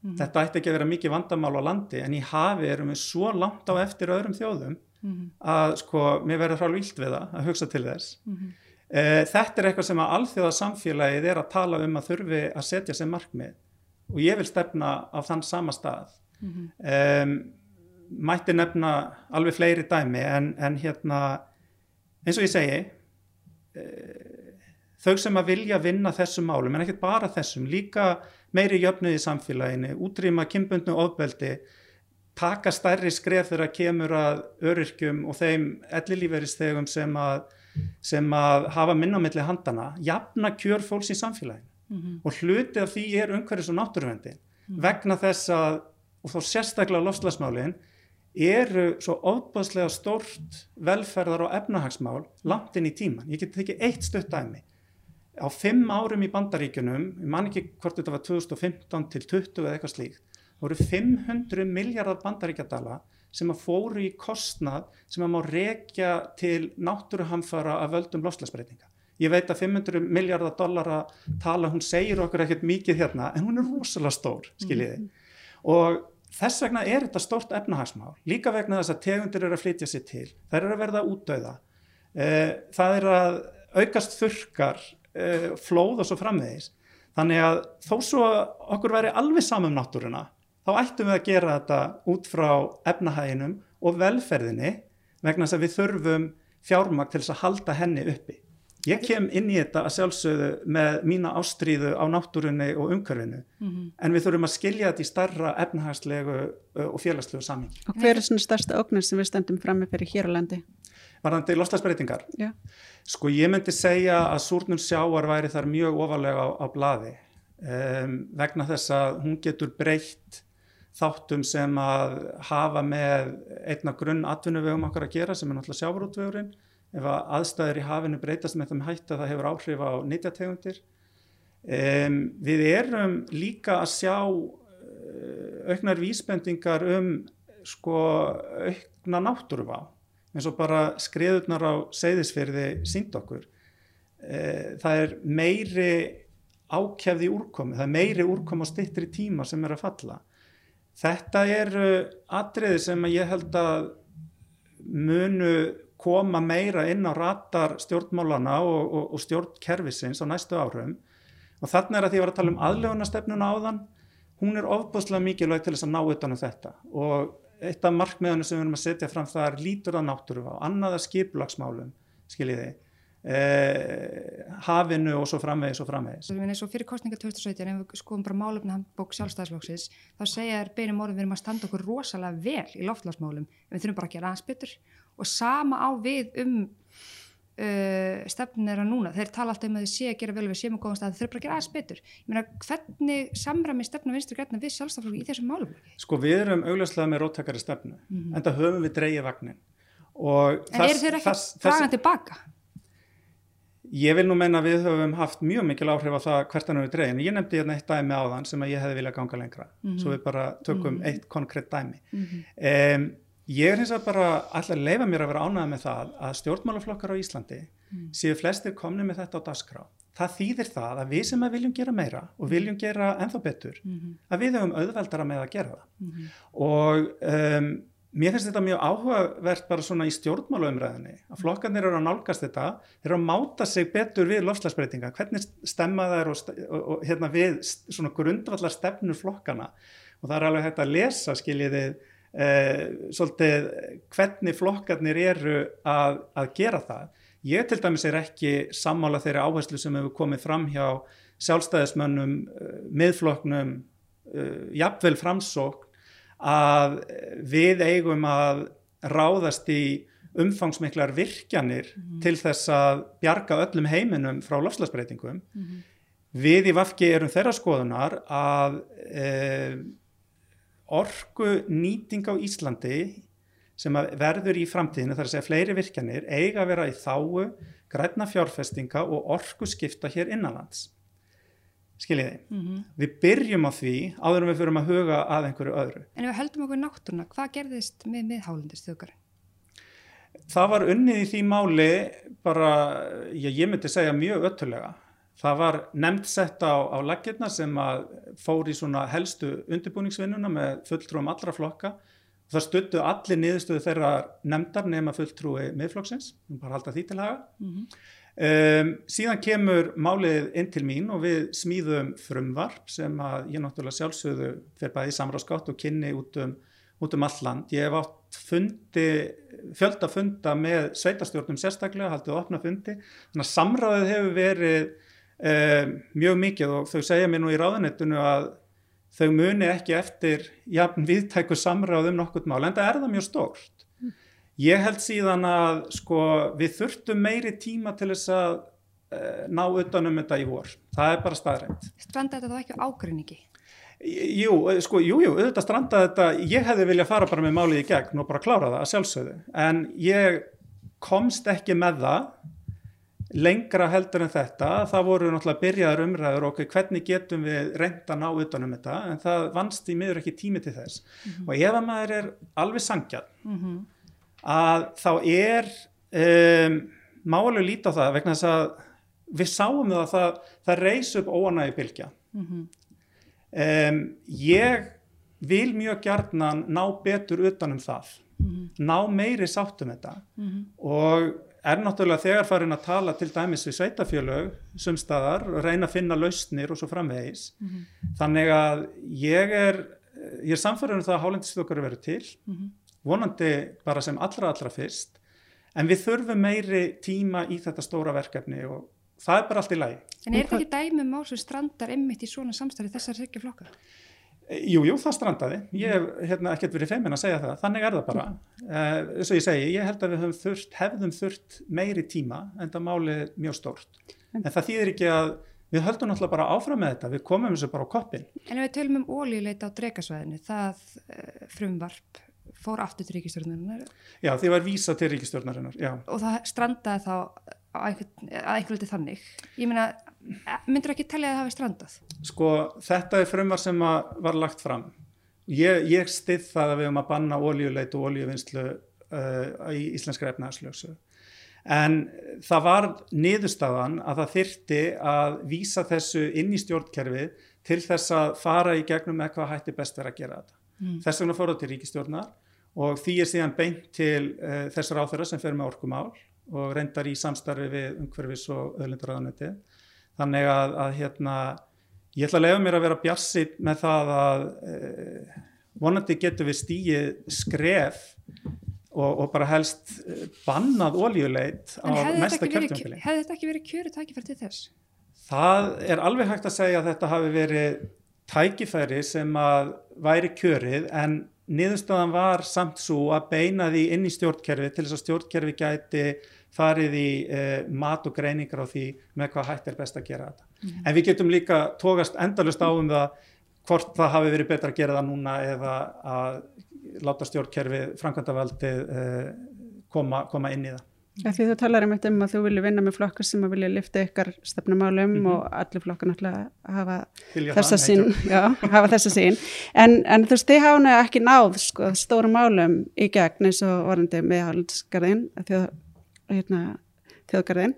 Mhm. Þetta ætti ekki að vera mikið vandamál á landi en í hafi erum við svo langt á eftir öðrum þjóðum Mhm. að sko, mér verður frá vilt við það að hugsa til þess. Mhm. Eh, Þetta er eitthvað sem að alþjóða samfélagið er að tala um að þurfi að setja sem markmið og ég vil stefna á þann sama stað. Um, mætti nefna alveg fleiri dæmi en, en hérna eins og ég segi uh, þau sem að vilja vinna þessum málum en ekkert bara þessum, líka meiri jöfnuð í samfélaginu, útrýma kynbundnu ofbeldi, taka stærri skref þegar kemur að öryrkjum og þeim ellilíferistegum sem að, sem að hafa minna á milli handana, jafna kjör fólks í samfélaginu Mhm. og hluti af því er umhverfis og náttúruvendi vegna þess að, og þá sérstaklega lofslagsmálin, eru svo ofbáslega stórt velferðar og efnahagsmál langt inn í tíman. Ég get tekið eitt stutt dæmi. Á fimm árum í bandaríkjunum, ég man ekki hvort þetta var 2015 til 20 eða eitthvað slíkt, voru 500 miljardar bandaríkjadala sem að fóru í kostnað sem að má rekja til náttúruhamfara af völdum loslasbreytinga. Ég veit að 500 miljardar dollara tala, hún segir okkur ekkert mikið hérna, en hún er rosalega stór, skiljiði. Mm -hmm. Og þess vegna er þetta stórt efnahagsmál, líka vegna þess að tegundir eru að flytja sér til, þær eru að verða útdauða, eh, það er að aukast þurkar, eh, flóð og svo framvegis. Þannig að þó svo okkur væri alveg saman um náttúruna, þá ættum við að gera þetta út frá efnahæginum og velferðinni vegna þess að við þurfum fjármag til þess að halda henni uppi. Ég kem inn í þetta að sjálfsögðu með mína ástríðu á náttúrunni og umhverfinu mm -hmm. en við þurfum að skilja þetta í starra efnahagslegu og félagslegu samin. Og hver er svona stærsta óknir sem við stöndum fram með fyrir hér á landi? Varðandi lostasbreytingar? Já. Sko ég myndi segja að súrnum sjáar væri þar mjög ofalega á, á bladi um, vegna þess að hún getur breytt þáttum sem að hafa með einna grunn atvinnuvegum okkar að gera sem er náttúrulega sjávarútvegurinn ef að aðstæður í hafinu breytast með þeim hætt að það hefur áhrif á nýtjategundir. Um, við erum líka að sjá uh, auknar vísbendingar um sko aukna náttúruvá eins og bara skriðurnar á seyðisferði sínd okkur. Uh, það er meiri ákjæfði úrkomi, það er meiri úrkomi á stittri tíma sem er að falla. Þetta eru atriði sem ég held að munu koma meira inn á ratar stjórnmálana og, og, og stjórnkerfisins á næstu árum og þannig er að því að ég var að tala um aðlöfunastefnuna áðan hún er ofbúslega mikilvæg til þess að ná utan um þetta og eitt af markmiðunum sem við erum að setja fram það er lítur að náttúru á annaða skiplagsmálum skiljiði Eh, hafinu og svo framvegis og framvegis. Þú finnir svo fyrir kostninga 2017 ef við skoðum bara málefni hann bók sjálfstæðisflóksis þá segja þér beinum orðin við erum að standa okkur rosalega vel í loftlagsmálum en við þurfum bara að gera aðeins betur og sama á við um uh, stefnir þeirra núna þeir tala alltaf um að þið sé að gera vel við séum og góðum stað þeir þurfum bara að gera aðeins betur. Ég meina hvernig samræmi stefna vinstur græna við sjálfstæðisflóki í þessum málum? Sko við erum augljóslega með róttakari stefnu mm -hmm. en það höfum við dreigið vagnin. En eru þeir ekki dragan tilbaka? Ég vil nú menna að við höfum haft mjög mikil áhrif á það hvert hann við dreyin. Ég nefndi hérna eitt dæmi á þann sem að ég hefði viljað ganga lengra. Mm -hmm. Svo við bara tökum mm -hmm. eitt konkrétt dæmi. Mm -hmm. um, ég er hins vegar bara alltaf að leifa mér að vera ánæða með það að stjórnmálaflokkar á Íslandi mhm. séu flestir komni með þetta á dasgrá. Það þýðir það að við sem að viljum gera meira og viljum gera enþá betur mhm. að við höfum auðveldara með að gera það. Mhm. Og um, Mér finnst þetta mjög áhugavert bara svona í stjórnmálaumræðinni að flokkarnir eru að nálgast þetta, eru að máta sig betur við lofslagsbreytinga, hvernig stemma þær og, og, og hérna við svona grundvallar stefnur flokkana og það er alveg hægt að lesa skiljiði eh, svolítið hvernig flokkarnir eru að, að gera það. Ég til dæmis er ekki sammála þeirri áherslu sem hefur komið fram hjá sjálfstæðismönnum, eh, miðflokknum, eh, jafnvel framsók að við eigum að ráðast í umfangsmiklar virkjanir mm -hmm. til þess að bjarga öllum heiminum frá lofslagsbreytingum. Mm -hmm. Við í Vafki erum þeirra skoðunar að e, orgu nýting á Íslandi sem verður í framtíðinu, þar að segja fleiri virkjanir, eiga að vera í þáu, græna fjárfestinga og orgu skipta hér innanlands skiljiði. Mm -hmm. Við byrjum á því áður en við fyrirum að huga að einhverju öðru. En ef við höldum okkur náttúruna, hvað gerðist með miðhálundistöðgarinn? Það var unnið í því máli bara, ég, ég myndi segja mjög öttulega. Það var nefnt sett á, á laggirna sem fór í helstu undirbúningsvinnuna með fulltrúum allra flokka. Það stuttu allir niðurstöðu þeirra nefndar nema fulltrúi miðflokksins, bara halda því til haga. Mm -hmm. Um, síðan kemur málið inn til mín og við smíðum frumvarp sem ég náttúrulega sjálfsögðu fyrir bæði samráðskátt og kynni út um, út um all land. Ég hef átt fundi, fjölda funda með sveitarstjórnum sérstaklega, haldið opna fundi, þannig að samráðið hefur verið um, mjög mikið og þau segja mér nú í ráðanettunu að þau muni ekki eftir jafn viðtæku samráð um nokkurt mál, en það er það mjög stórt. Ég held síðan að sko, við þurftum meiri tíma til þess að uh, ná utanum þetta í vor. Það er bara staðrænt. Stranda þetta þá ekki ágrinningi? Jú, eh, sko, jú, jú, auðvitað stranda þetta, ég hefði viljað fara bara með málið í gegn og bara klára það að sjálfsögðu, en ég komst ekki með það lengra heldur en þetta, það voru náttúrulega byrjaðar umræður okkur, hvernig getum við reynda að ná utanum þetta, en það vannst í miður ekki tími til þess. Mm -hmm. Og ef að maður er alveg sangjað, mm -hmm. að þá er um, málega lítið á það, vegna þess að við sáum það að það, það reys upp óanægi bylgja. Mm -hmm. um, ég vil mjög gjarnan ná betur utanum það, ná meiri sáttum þetta og er náttúrulega þegar farin að tala til dæmis við sveitafjölög sumstaðar og reyna að finna lausnir og svo framvegis mm -hmm. þannig að ég er ég er samfærður um það að hálendistökar eru til mm -hmm. vonandi bara sem allra allra fyrst en við þurfum meiri tíma í þetta stóra verkefni og það er bara allt í lagi En er þetta ekki dæmi mál sem strandar emmitt í svona samstæði þessar ekki flokka? Jú, jú, það strandaði. Ég hef hérna, ekkert verið feimin að segja það. Þannig er það bara. Þess uh, að ég segi, ég held að við þurft, hefðum þurft meiri tíma en það máli mjög stórt. En það þýðir ekki að við höldum náttúrulega bara áfram með þetta. Við komum þessu bara á koppin. En við tölum um ólíuleita á dregasvæðinu. Það uh, frumvarp fór aftur til ríkistjórnarinnar. Já, því var vísa til ríkistjórnarinnar, já. Og það strandaði þá að einhverju liti þannig. Ég meina, myndur ekki tellja að það hafi strandað? Sko þetta er frumvar sem var lagt fram. Ég, ég stið það að við höfum að banna ólíuleit og ólíuvinnslu uh, í íslenskra efnæðarslöksu. En það var niðurstaðan að það þyrti að vísa þessu inn í stjórnkerfi til þess að fara í gegnum með hvað hætti best verið að gera þetta. Mm. Þess vegna fór það til ríkistjórnar og því er síðan beint til uh, þessar áþöra sem fer með orkumál og reyndar í samstarfi við umhverfis og öðlindaræðanetti. Þannig að, að hérna, ég ætla að lefa mér að vera bjassið með það að eh, vonandi getur við stíið skref og, og bara helst bannað ólíuleit á næsta kjörtjöfnfili. Hefði þetta ekki verið kjöru tækifæri til þess? Það er alveg hægt að segja að þetta hafi verið tækifæri sem að væri kjörið en niðurstöðan var samt svo að beina því inn í stjórnkerfi til þess að stjórnkerfi gæti farið í eh, mat og greiningar á því með hvað hægt er best að gera þetta. Mm -hmm. En við getum líka tókast endalust á um það hvort það hafi verið betra að gera það núna eða að láta stjórnkerfi framkvæmdavaldi eh, koma, koma inn í það. Því þú talar um þetta um að þú vilja vinna með flokkar sem að vilja lifta ykkar stefnumálum mm -hmm. og allir flokkar náttúrulega hafa þessa sín, já, hafa þessa sín en, en þú veist, þið hafa ekki náð sko, stóru málum í gegn eins og varandi meðhaldsgarðin því að hérna, þjóðgarðin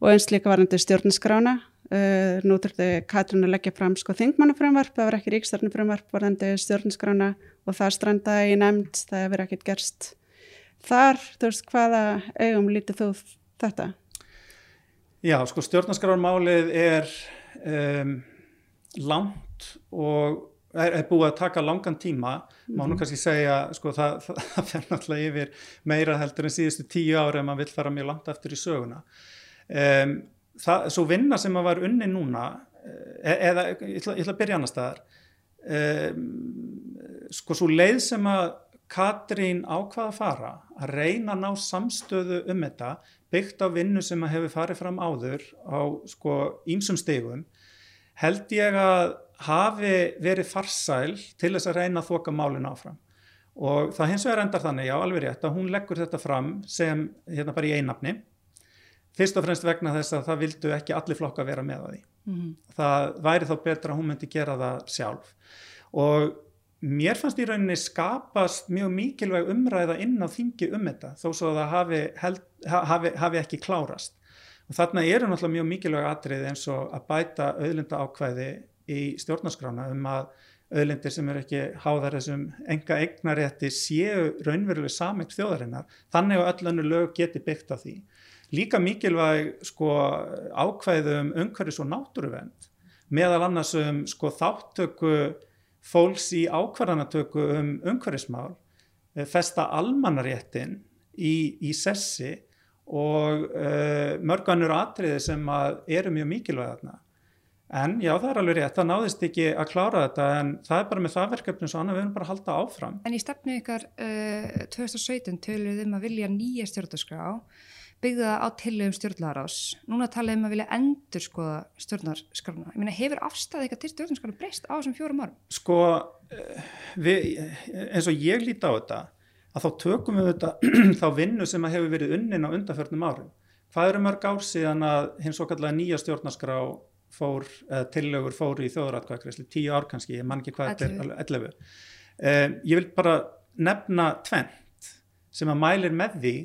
og eins líka varandi stjórniskrána uh, nú þurfti Katrin að leggja fram sko þingmannafrömmvarp, það var ekki ríkstjórnifrömmvarp varandi stjórniskrána og það strandaði í nefnd, það hefur ekkert gerst þar, þú veist, hvaða eigum lítið þú þetta? Já, sko stjórnarskránmálið er um, langt og er, er búið að taka langan tíma mm -hmm. má nú mhm. kannski segja sko það, það, <laughs> það fer náttúrulega yfir meira heldur en síðustu tíu ári en maður vill fara mjög langt eftir í söguna um, það, svo vinna sem maður var unni núna e, eða ég ætla, ég ætla að byrja annar staðar um, sko svo leið sem að Katrín ákvaða að fara að reyna að ná samstöðu um þetta byggt á vinnu sem að hefur farið fram áður á sko ímsum stegum held ég að hafi verið farsæl til þess að reyna að þoka málun áfram. Og það hins vegar endar þannig, já alveg rétt að hún leggur þetta fram sem hérna bara í einafni. Fyrst og fremst vegna þess að það vildu ekki allir flokka vera með að því. Mm -hmm. það væri þá betra að hún myndi gera það sjálf. Og mér fannst í rauninni skapast mjög mikilvæg umræða inn á þingi um þetta þó svo að það hafi, held, hafi, hafi ekki klárast. Og þarna eru náttúrulega mjög mikilvæg atrið eins og að bæta auðlinda ákvæði í stjórnarskrána um að auðlindir sem eru ekki háðar þessum enga eignarétti séu raunveruleg sameitt þjóðarinnar. Þannig að öll önnu lög geti byggt á því. Líka mikilvæg sko, ákvæðum umhverfis og náttúruvend meðal annars um sko, þáttöku fólks í ákvarðanatöku um umhverfismál, eh, festa almannaréttin í, í sessi og uh, mörganur atriði sem eru mjög mikilvæg þarna En já, það er alveg rétt, það náðist ekki að klára þetta en það er bara með það verkefni svo annað við erum bara að halda áfram. En í stefnu ykkar uh, 2017 töluðum um að vilja nýja stjórnarskrá, byggða á tillögum stjórnlarás. Núna talaðum um að vilja endur skoða stjórnarskrána. Ég meina, hefur afstæðið eitthvað til stjórnarskrána breyst á þessum fjórum árum? Sko, uh, við, eins og ég líti á þetta, að þá tökum við þetta <clears throat> þá vinnu sem hefur verið unnin á undanförnum árum hvað eru mörg ár síðan að hins okkarlega nýja stjórnarskrá fór, eða tillögur fóru í þjóðratkvæðkvæðslu, tíu ár kannski, ég man ekki hvað þetta er, 11. Um, ég vil bara nefna tvent sem að mælir með því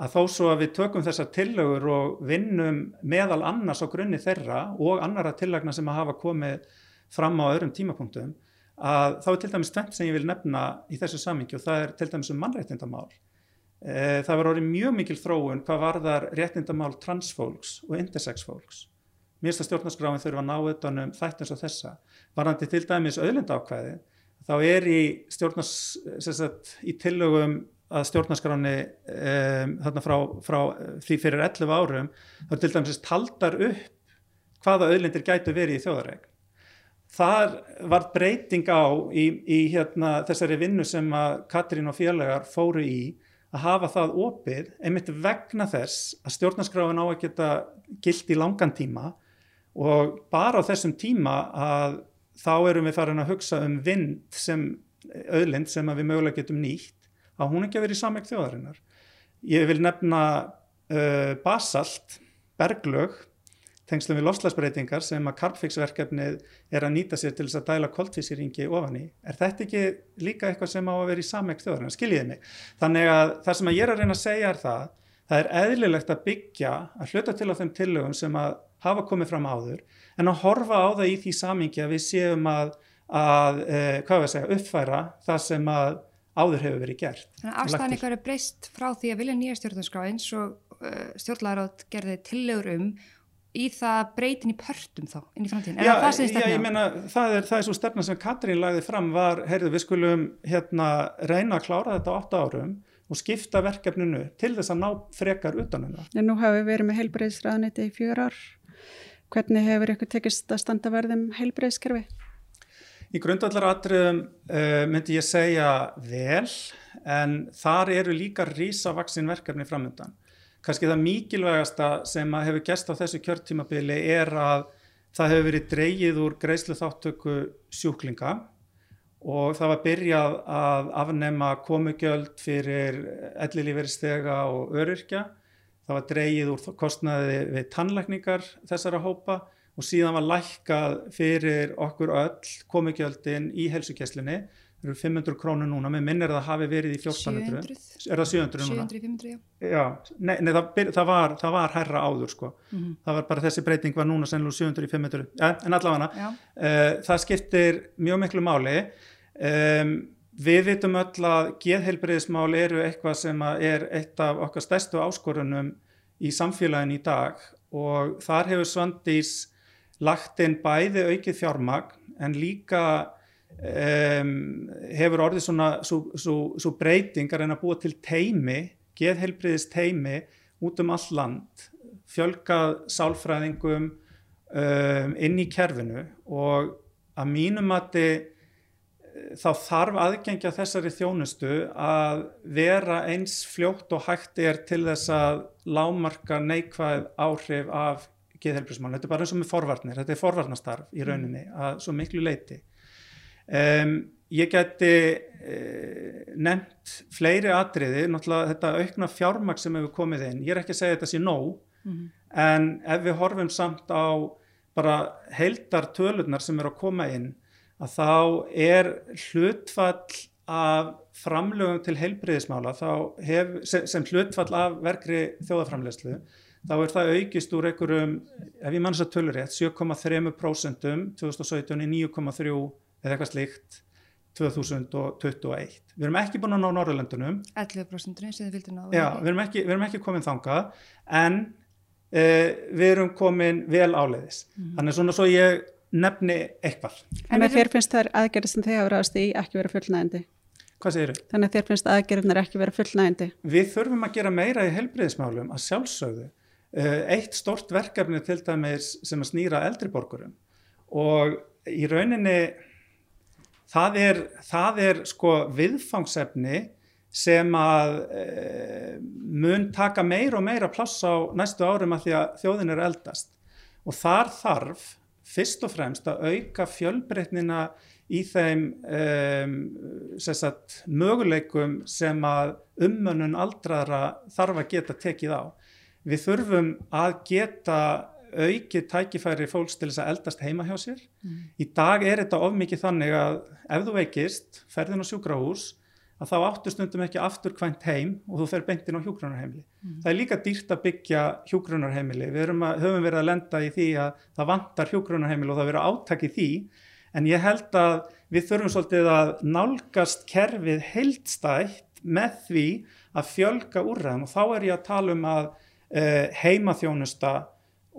að þó svo að við tökum þessar tillögur og vinnum meðal annars á grunni þeirra og annara tillagna sem að hafa komið fram á öðrum tímapunktum að þá er til dæmis tvent sem ég vil nefna í þessu samingi og það er til dæmis um mannréttindamál. E, það var orðið mjög mikil þróun hvað varðar réttindamál transfólks og intersex fólks. Mér finnst að stjórnarskráin þurfa að ná utanum þættins og þessa. Varðandi til dæmis auðlindaákvæði þá er í stjórnars, sagt, í tillögum að stjórnarskráni um, þarna frá, frá því fyrir 11 árum þá er til dæmis taldar upp hvaða auðlindir gætu verið í þjóðaræk. Þar var breyting á í, í hérna, þessari vinnu sem að Katrín og félagar fóru í að hafa það opið einmitt vegna þess að stjórnarskráin á að geta gilt í langan tíma og bara á þessum tíma að þá erum við farin að hugsa um vind sem auðlind sem við mögulega getum nýtt að hún ekki að vera í samveg þjóðarinnar. Ég vil nefna uh, basalt, berglög, tengslum við lofslagsbreytingar sem að Carbfix-verkefnið er að nýta sér til þess að dæla koltvísýringi ofan í. Er þetta ekki líka eitthvað sem á að vera í samveg þjóðarinnar? Skiljiði mig. Þannig að það sem að ég er að reyna að segja er það, það er eðlilegt að byggja, að hluta til á þeim tillögum sem að hafa komið fram áður, en að horfa á það í því samingi að við séum að, að eh, hvað við segja, uppfæra það sem að áður hefur verið gert. Þannig að afstæðan eitthvað er breyst frá því að vilja nýja stjórnarskrá eins og uh, stjórnlarátt gerði tillegur um í það breytin í pörtum þá inn í framtíðin. Já, það já, ég meina það er, það er svo stefna sem Katrín lagði fram var, heyrðu við skulum hérna reyna að klára þetta átta árum og skipta verkefninu til þess að ná frekar utanuna. En nú hafi við verið með heilbreyðsraðniti í fjör ár. Hvernig hefur ykkur tekist að standa verðum heilbreyðskerfi? Í grundvallaratriðum uh, myndi ég segja vel en þar eru líka rísavaksin verkefni framöndan. Kanski það mikilvægasta sem hefur gæst á þessu kjörtímabili er að það hefur verið dreyið úr greiðslu þáttöku sjúklinga og það var byrjað að afnema komugjöld fyrir ellilíferistega og öryrkja. Það var dreyið úr kostnaði við tannlækningar þessara hópa og síðan var lækkað fyrir okkur öll komugjöldin í helsukesslunni það eru 500 krónur núna, með minn er það hafi verið í 1400 er það 700 núna? 700, 500, já, já nei, nei það, það, var, það var herra áður sko. Mm -hmm. það var bara þessi breyting var núna sennilega 700 í 500 ja, en allavega uh, það skiptir mjög miklu máli. Um, við vitum öll að geðheilbreyðismál eru eitthvað sem er eitt af okkar stærstu áskorunum í samfélagin í dag og þar hefur Svandís lagt inn bæði aukið fjármagn en líka um, hefur orðið svona svo breyting að reyna að búa til teimi, geðhelbriðist teimi út um all land, fjölgað sálfræðingum um, inn í kerfinu og að mínum að þá þarf aðgengja þessari þjónustu að vera eins fljótt og hægt er til þess að lámarka neikvæð áhrif af geðhelbrísmál, þetta er bara eins og með forvarnir, þetta er forvarnastarf í rauninni mm. að svo miklu leiti. Um, ég geti uh, nefnt fleiri atriði, náttúrulega þetta aukna fjármaks sem hefur komið inn, ég er ekki að segja þetta sé nóg, mm. en ef við horfum samt á bara heildar tölurnar sem eru að koma inn, að þá er hlutfall af framlögum til heilbriðismála hef, sem, sem hlutfall af verkri þjóðaframlegslu þá er það aukist úr einhverjum, ef ég mann þess að tölur rétt, 7,3% 2017 í 9,3 eða eitthvað slíkt 2021. Við erum ekki búin að ná Norrlöndunum. 11% sem þið vildi ná. Já, við erum ekki, ekki komin þangað en e, við erum komin vel áleiðis. Mm -hmm. Þannig svona svo ég nefni eitthvað. En með þér finnst þær aðgerðið sem þið hafa ræðast í ekki verið fullnægandi? Hvað segir þau? Þannig að þér finnst aðgerðinar ekki verið fullnægandi? Við þurfum að gera meira í helbriðismálum að sjálfsögðu Eh, eitt stort verkefni til dæmis sem að snýra eldriborgurum og í rauninni það er, það er sko viðfangsefni sem að e, mun taka meira og meira pláss á næstu árum að því að þjóðin er eldast og þar þarf fyrst og fremst að auka fjölbreytnina í þeim um, sagt, möguleikum sem að ummönnun aldraðra þarf að geta tekið á við þurfum að geta aukið tækifæri fólks til þess að eldast heima hjá sér. Mm. Í dag er þetta of mikið þannig að ef þú veikist, ferðin á sjúkrahús, að þá áttu stundum ekki aftur kvænt heim og þú fer beintin á hjúgrunarheimili. Mm. Það er líka dýrt að byggja hjúgrunarheimili. Við að, höfum verið að lenda í því að það vantar hjúgrunarheimili og það verið áttak í því, en ég held að við þurfum svolítið að nálgast kerfið heildstætt með því að fjölga úrræðum og þá er ég að tala um að uh, heimaþjónusta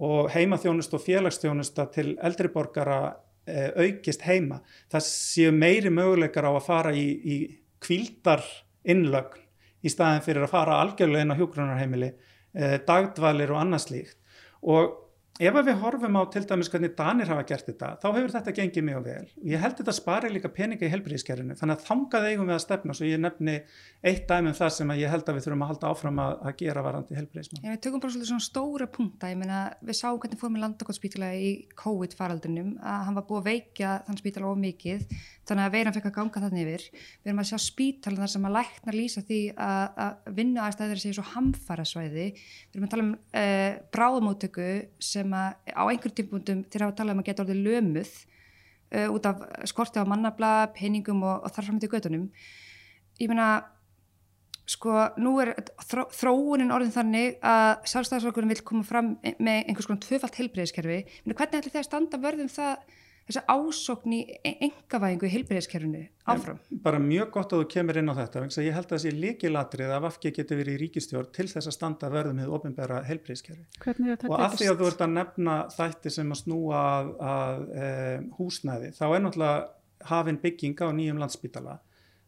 og heimaþjónusta og félagsþjónusta til eldriborgara uh, aukist heima. Það séu meiri möguleikar á að fara í, í kvíldar innlögn í staðin fyrir að fara algjörlega inn á hjógrunarheimili, uh, dagdvalir og annað slíkt. Og ef við horfum á til dæmis hvernig Danir hafa gert þetta, þá hefur þetta gengið mjög vel. Ég held þetta spari líka peninga í helbriðiskerfinu, þannig að þangað eigum við að stefna, svo ég nefni eitt dæmum það sem ég held að við þurfum að halda áfram að, að gera varandi helbriðismann. Við tökum bara svona stóra punta, ég meina við sáum hvernig fórum við landakotspítala í COVID-faraldunum, að hann var búið að veikja þann spítala of mikið, þannig að veiran fekk að ganga þannig yfir. Við erum að sjá spítalar sem að lækna lýsa því að, að vinna aðstæðir séu svo hamfara svæði. Við erum að tala um uh, bráðumóttöku sem að á einhverjum tímpundum þeir hafa talað um að geta orðið lömuð uh, út af skorti á mannabla, peningum og, og þarfram til gödunum. Ég meina, sko, nú er þró, þróunin orðin þannig að sjálfstæðarsvöldurinn vil koma fram með einhvers konar tvöfalt heilbreyðiskerfi. Hvernig ætlir að standa vörðum það þessa ásokn í engavæðingu í heilbreyðiskerfinu áfram? Bara mjög gott að þú kemur inn á þetta ég held að það sé líkilatrið að Vafki getur verið í ríkistjórn til þess að standa verðum með ofinbæra heilbreyðiskerfi og af því að þú ert að nefna þætti sem að snúa að, að e, húsnæði þá er náttúrulega hafinn bygginga á nýjum landsbítala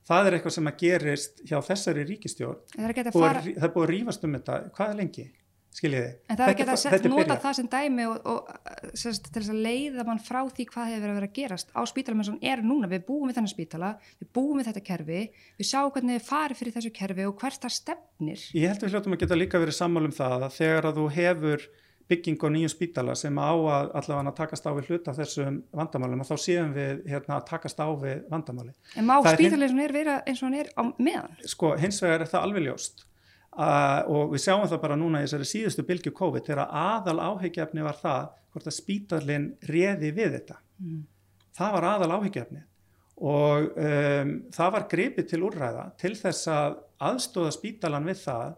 það er eitthvað sem að gerist hjá þessari ríkistjórn það er, fara... það er búið að rífast um þetta hvað er lengi? Skiljiði. En það er ekki að nota það sem dæmi og, og sérst, til þess að leiða mann frá því hvað hefur verið að vera að gerast á spítalum og hann er núna. Við búum við þennan spítala, við búum við þetta kerfi, við sjáum hvernig við farum fyrir þessu kerfi og hvert það stefnir. Ég held að við hljóttum að geta líka verið sammál um það að þegar að þú hefur bygging á nýjum spítala sem á að allavega að takast á við hluta þessum vandamálum og þá séum við hérna, að takast á við vandamáli. En má spítali eins og hann er á meðan? Sko, hins vegar er það alveg ljóst Uh, og við sjáum það bara núna í þessari síðustu bylgu COVID þegar aðal áhyggjafni var það hvort að spítalinn reði við þetta. Mm. það var aðal áhyggjafni og um, það var gripið til úrræða til þess að aðstóða spítalan við það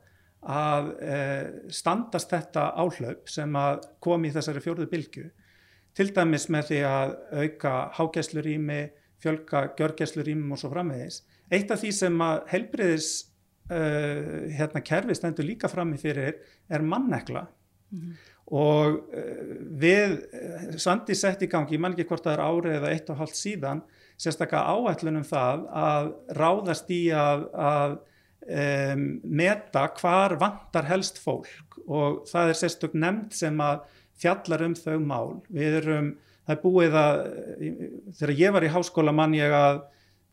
að uh, standast þetta áhlaup sem að kom í þessari fjórðu bylgu til dæmis með því að auka hágæslurími, fjölga gjörgæslurímum og svo framvegis. Eitt af því sem að helbriðis uh, hérna kerfi stendur líka frammi fyrir er mannekla mm -hmm. og uh, við eh, Sandi sett í gangi, ég man ekki hvort það er árið eða eitt og halvt síðan, sérstaklega áætlunum það að ráðast í að, að um, meta hvar vantar helst fólk og það er sérstök nefnd sem að fjallar um þau mál. Við erum, það er búið að, þegar ég var í háskóla mann ég að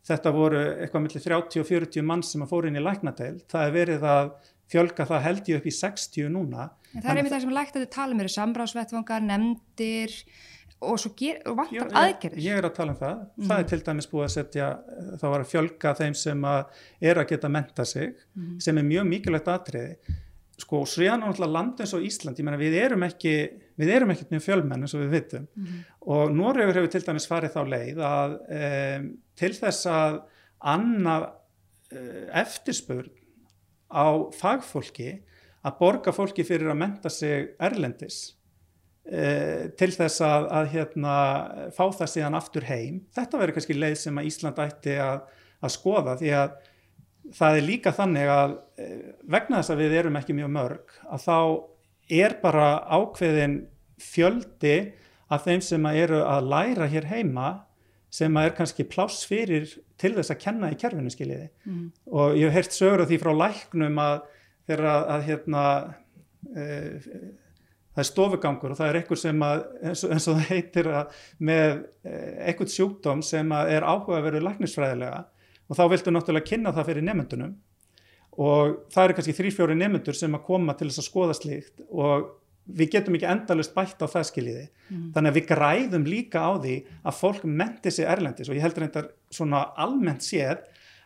þetta voru eitthvað millir 30 og 40 mann sem að fóru inn í læknadeil það er verið að fjölga það held ég upp í 60 núna. En Það er einmitt það sem lækt að þið tala um eru sambráðsvettvangar, nefndir og svo ger, og vantar já, aðgerðir. Ég er að tala um það, mm. það er til dæmis búið að setja þá var að fjölga þeim sem að er að geta menta sig mm. sem er mjög mikilvægt aðtriði sko og sviðan á náttúrulega land eins og Ísland. Ég menna við erum ekki við erum ekkert mjög fjölmenn eins og við vitum. Mm -hmm. og Norrjögur hefur til dæmis farið þá leið að um, til þess að annað uh, eftirspurn á fagfólki að borga fólki fyrir að menta sig erlendis uh, til þess að, að hérna, fá það síðan aftur heim. Þetta verður kannski leið sem að Ísland ætti að, að skoða því að það er líka þannig að eh, vegna þess að við erum ekki mjög mörg að þá er bara ákveðin fjöldi af þeim sem eru að læra hér heima sem er kannski pláss fyrir til þess að kenna í kerfinu skiljiði mm. og ég hef heyrt sögur af því frá læknum að þeirra að, að hérna e, það er stofugangur og það er einhver sem að eins og, eins og það heitir að með e, einhvern sjúkdóm sem að er áhuga að vera læknisfræðilega og þá viltu náttúrulega kynna það fyrir nefndunum og það eru kannski þrý-fjóri nefndur sem að koma til þess að skoða slíkt og við getum ekki endalust bætt á það skiljiði. Mm. þannig að við græðum líka á því að fólk menti sig erlendis. Og ég heldur þetta svona almennt séð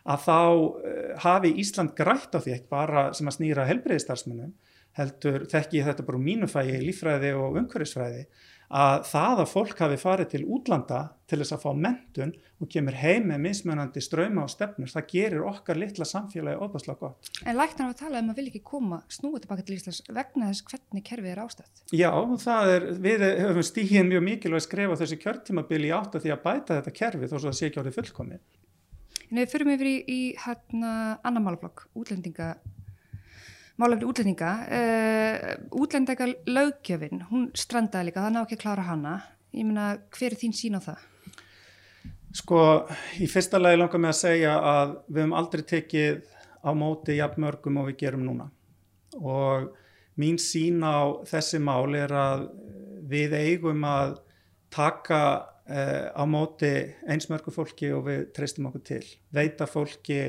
að þá uh, hafi Ísland grætt á því ekki bara sem að snýra helbreyðistarsmunum heldur þekki ég þetta bara úr mínu fæi, lífræði og umhverfisfræði að það að fólk hafi farið til útlanda til þess að fá mentun og kemur heim með mismunandi ströyma og stefnur, það gerir okkar litla samfélagi óbúslega gott. En læknar á að tala um að vilja ekki koma snúið tilbaka til Íslands vegna þess hvernig kerfið er ástætt? Já, er, við höfum stígin mjög mikilvæg að skrifa þessi kjörtímabili átt að því að bæta þetta kerfið þó svo það sé ekki árið fullkomið. En við fyrum yfir í, í hérna annar málaflokk, útlendinga málefni útlendinga uh, útlendinga lögjöfin hún strandaði líka, það ná ekki að klára hana. Ég meina, hver er þín sín á það? Sko, í fyrsta lagi langar mig að segja að við höfum aldrei tekið á móti jafnmörgum og við gerum núna. Og mín sín á þessi mál er að við eigum að taka uh, á móti einsmörgu fólki og við treystum okkur til. Veita fólki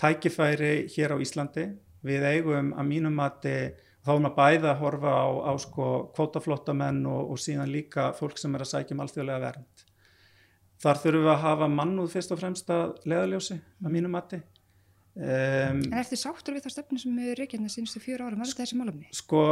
tækifæri hér á Íslandi við eigum að mínum mati þá erum að bæða að horfa á, á sko kvótaflottamenn og, og síðan líka fólk sem er að sækja um alþjóðlega vernd. Þar þurfum við að hafa mannúð fyrst og fremst að leðaljósi að mínum mati. Um, en ertu sáttur við það stefni sem er reikjarni sínustu fjóru ára, maður þessi málumni? Sko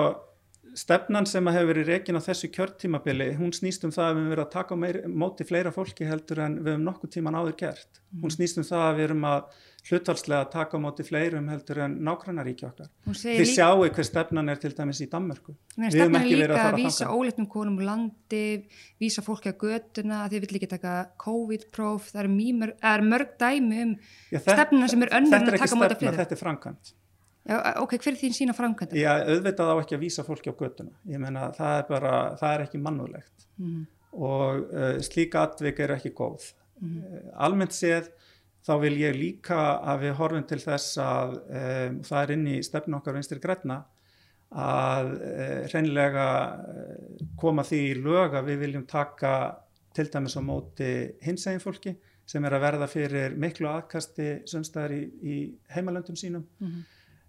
stefnan sem hefur verið reygin á þessu kjörtímabili, hún snýst um það að við höfum verið að taka meir, móti fleira fólki heldur en við höfum nokkuð tíman áður gert. Mm. Hún snýst um það að við höfum að hlutvalslega að taka móti fleirum heldur en nákvæmnaríkja okkar. Þið líka... sjáu hver stefnan er til dæmis í Danmörku. Stefnan er líka að, að vísa óleitnum konum úr landi, vísa fólki að göduna, þið vill ekki taka COVID-próf, það er, mýmur, er mörg dæmi um Já, stefnuna sem er önnur en að taka móti fleira. Þetta er ok, hver er þín sína framkvæmda? Já, auðvitað á ekki að vísa fólki á göttuna. Ég menna, það er bara, það er ekki mannulegt mm. og uh, slíka atvik er ekki góð. Mm. Almennt séð þá vil ég líka að við horfum til þess að um, það er inn í stefnu okkar vinstir græna að uh, hreinlega koma því í lög að við viljum taka til dæmis á móti hinsegin fólki sem er að verða fyrir miklu aðkasti sömstæðar í, í heimalöndum sínum. Mm.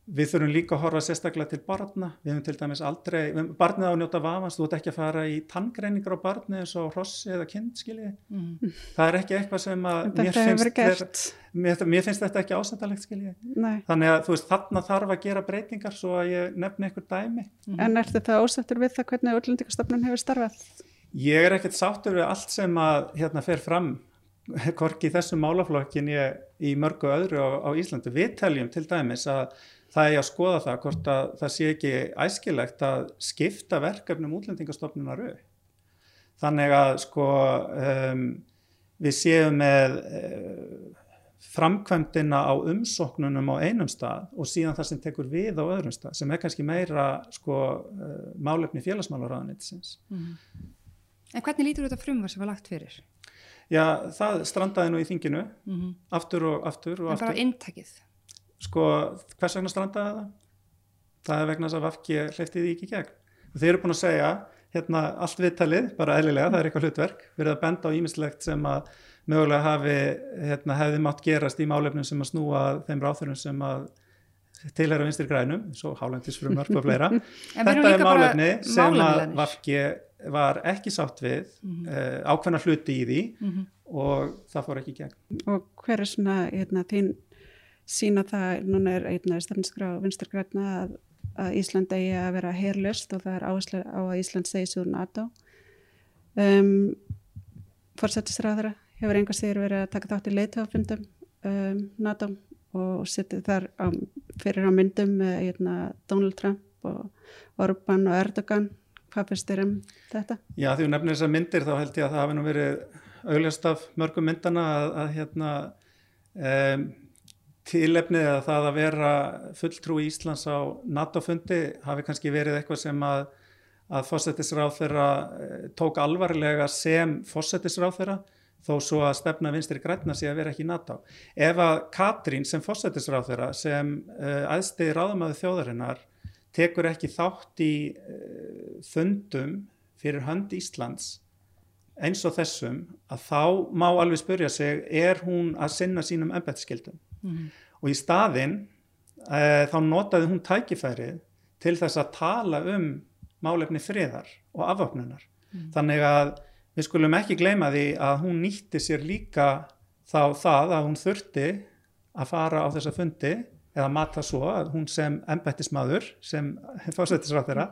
Við þurfum líka að horfa sérstaklega til barna, við hefum til dæmis aldrei, barnið á að njóta vafans, þú ert ekki að fara í tanngreiningar á barnið eins og hrossi eða kind, skiljiði. Mm. Það er ekki eitthvað sem að mér finnst, mér, mér finnst þetta ekki ásættalegt, skiljiði. Þannig að þú veist, þarna þarf að gera breytingar svo að ég nefni einhver dæmi. Mm. En er þetta ásættur við það hvernig öllundikastofnun hefur starfað? Ég er ekkert sáttur við allt sem að hérna fer fram, hvorki þessum málaflokkin ég í mörgu öðru á, á Íslandi. Við teljum til dæmis að það er að skoða það hvort að það sé ekki æskilegt að skipta verkefnum útlendingastofnunar auð. Þannig að sko um, við séum með uh, framkvæmdina á umsóknunum á einum stað og síðan það sem tekur við á öðrum stað sem er kannski meira sko uh, málefni félagsmálaráðanitsins. Mm. En hvernig lítur þetta frumvar sem var lagt fyrir? Já, það strandaði nú í þinginu mm -hmm. aftur og aftur og en aftur. En bara intakið? Sko hvers vegna strandaði það? Það er vegna þess að Vafki hleyfti því ekki gegn. Og þeir eru búin að segja hérna allt viðtalið, bara eðlilega, það er eitthvað hlutverk, verið að benda á ímislegt sem að mögulega hafi, hérna, hefði mátt gerast í málefnum sem að snúa þeim ráþurum sem að tilhæra vinstir grænum, svo hálendisfrumvarp og fleira. <laughs> Þetta er málefni sem að Vafki var ekki sátt við, mm -hmm. uh, ákveðna hluti í því mm -hmm. og það fór ekki gegn. Og hver er svona hérna, þín sína það, núna er einnaði stefniskra á vinsturgræna að, að Ísland eigi að vera herlust og það er áherslu á að Ísland segi svo NATO um, Forsættisræðara hefur einhvers þegar verið að taka þátt í leitafundum um, NATO og setið þar á, fyrir á myndum með eitna, Donald Trump og Orban og Erdogan hvað finnst þér um þetta? Já því að nefnir þessar myndir þá held ég að það hafi nú verið auglast af mörgum myndana að, að hérna um, tilefnið að það að vera fulltrú í Íslands á NATO-fundi hafi kannski verið eitthvað sem að, að fósettisráð þeirra eh, tók alvarlega sem fósettisráð þeirra þó svo að stefna vinstri græna sé að vera ekki í NATO. Ef að Katrín sem fósettisráð þeirra sem uh, eh, aðstegi ráðamæðu þjóðarinnar tekur ekki þátt í uh, fundum fyrir hönd Íslands eins og þessum að þá má alveg spurja sig er hún að sinna sínum embætskildum mm og í staðin uh, þá notaði hún tækifærið til þess að tala um málefni friðar og afvapnunar mm þannig að við skulum ekki gleyma því að hún nýtti sér líka þá það að hún þurfti að fara á þessa fundi eða mata svo að hún sem embættismadur, sem fórsættisrátt þeirra,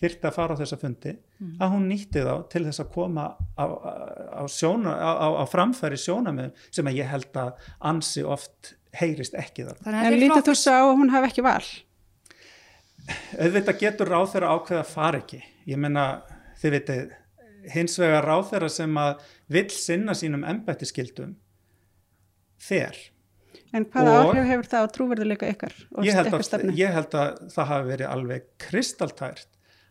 þyrti að fara á þessa fundi, mm. að hún nýtti þá til þess að koma á, á, sjóna, á, á framfæri sjónamöðum sem að ég held að ansi oft heyrist ekki þar. En lítið þú sá að hún hafi ekki val? Auðvitað getur ráð þeirra ákveð að fara ekki. Ég menna, þið vitið, hins vegar ráð þeirra sem að vill sinna sínum embættiskildum fer En hvaða áhrif hefur það á trúverðuleika ykkar? Ég held, að, ég held að það hafi verið alveg kristaltært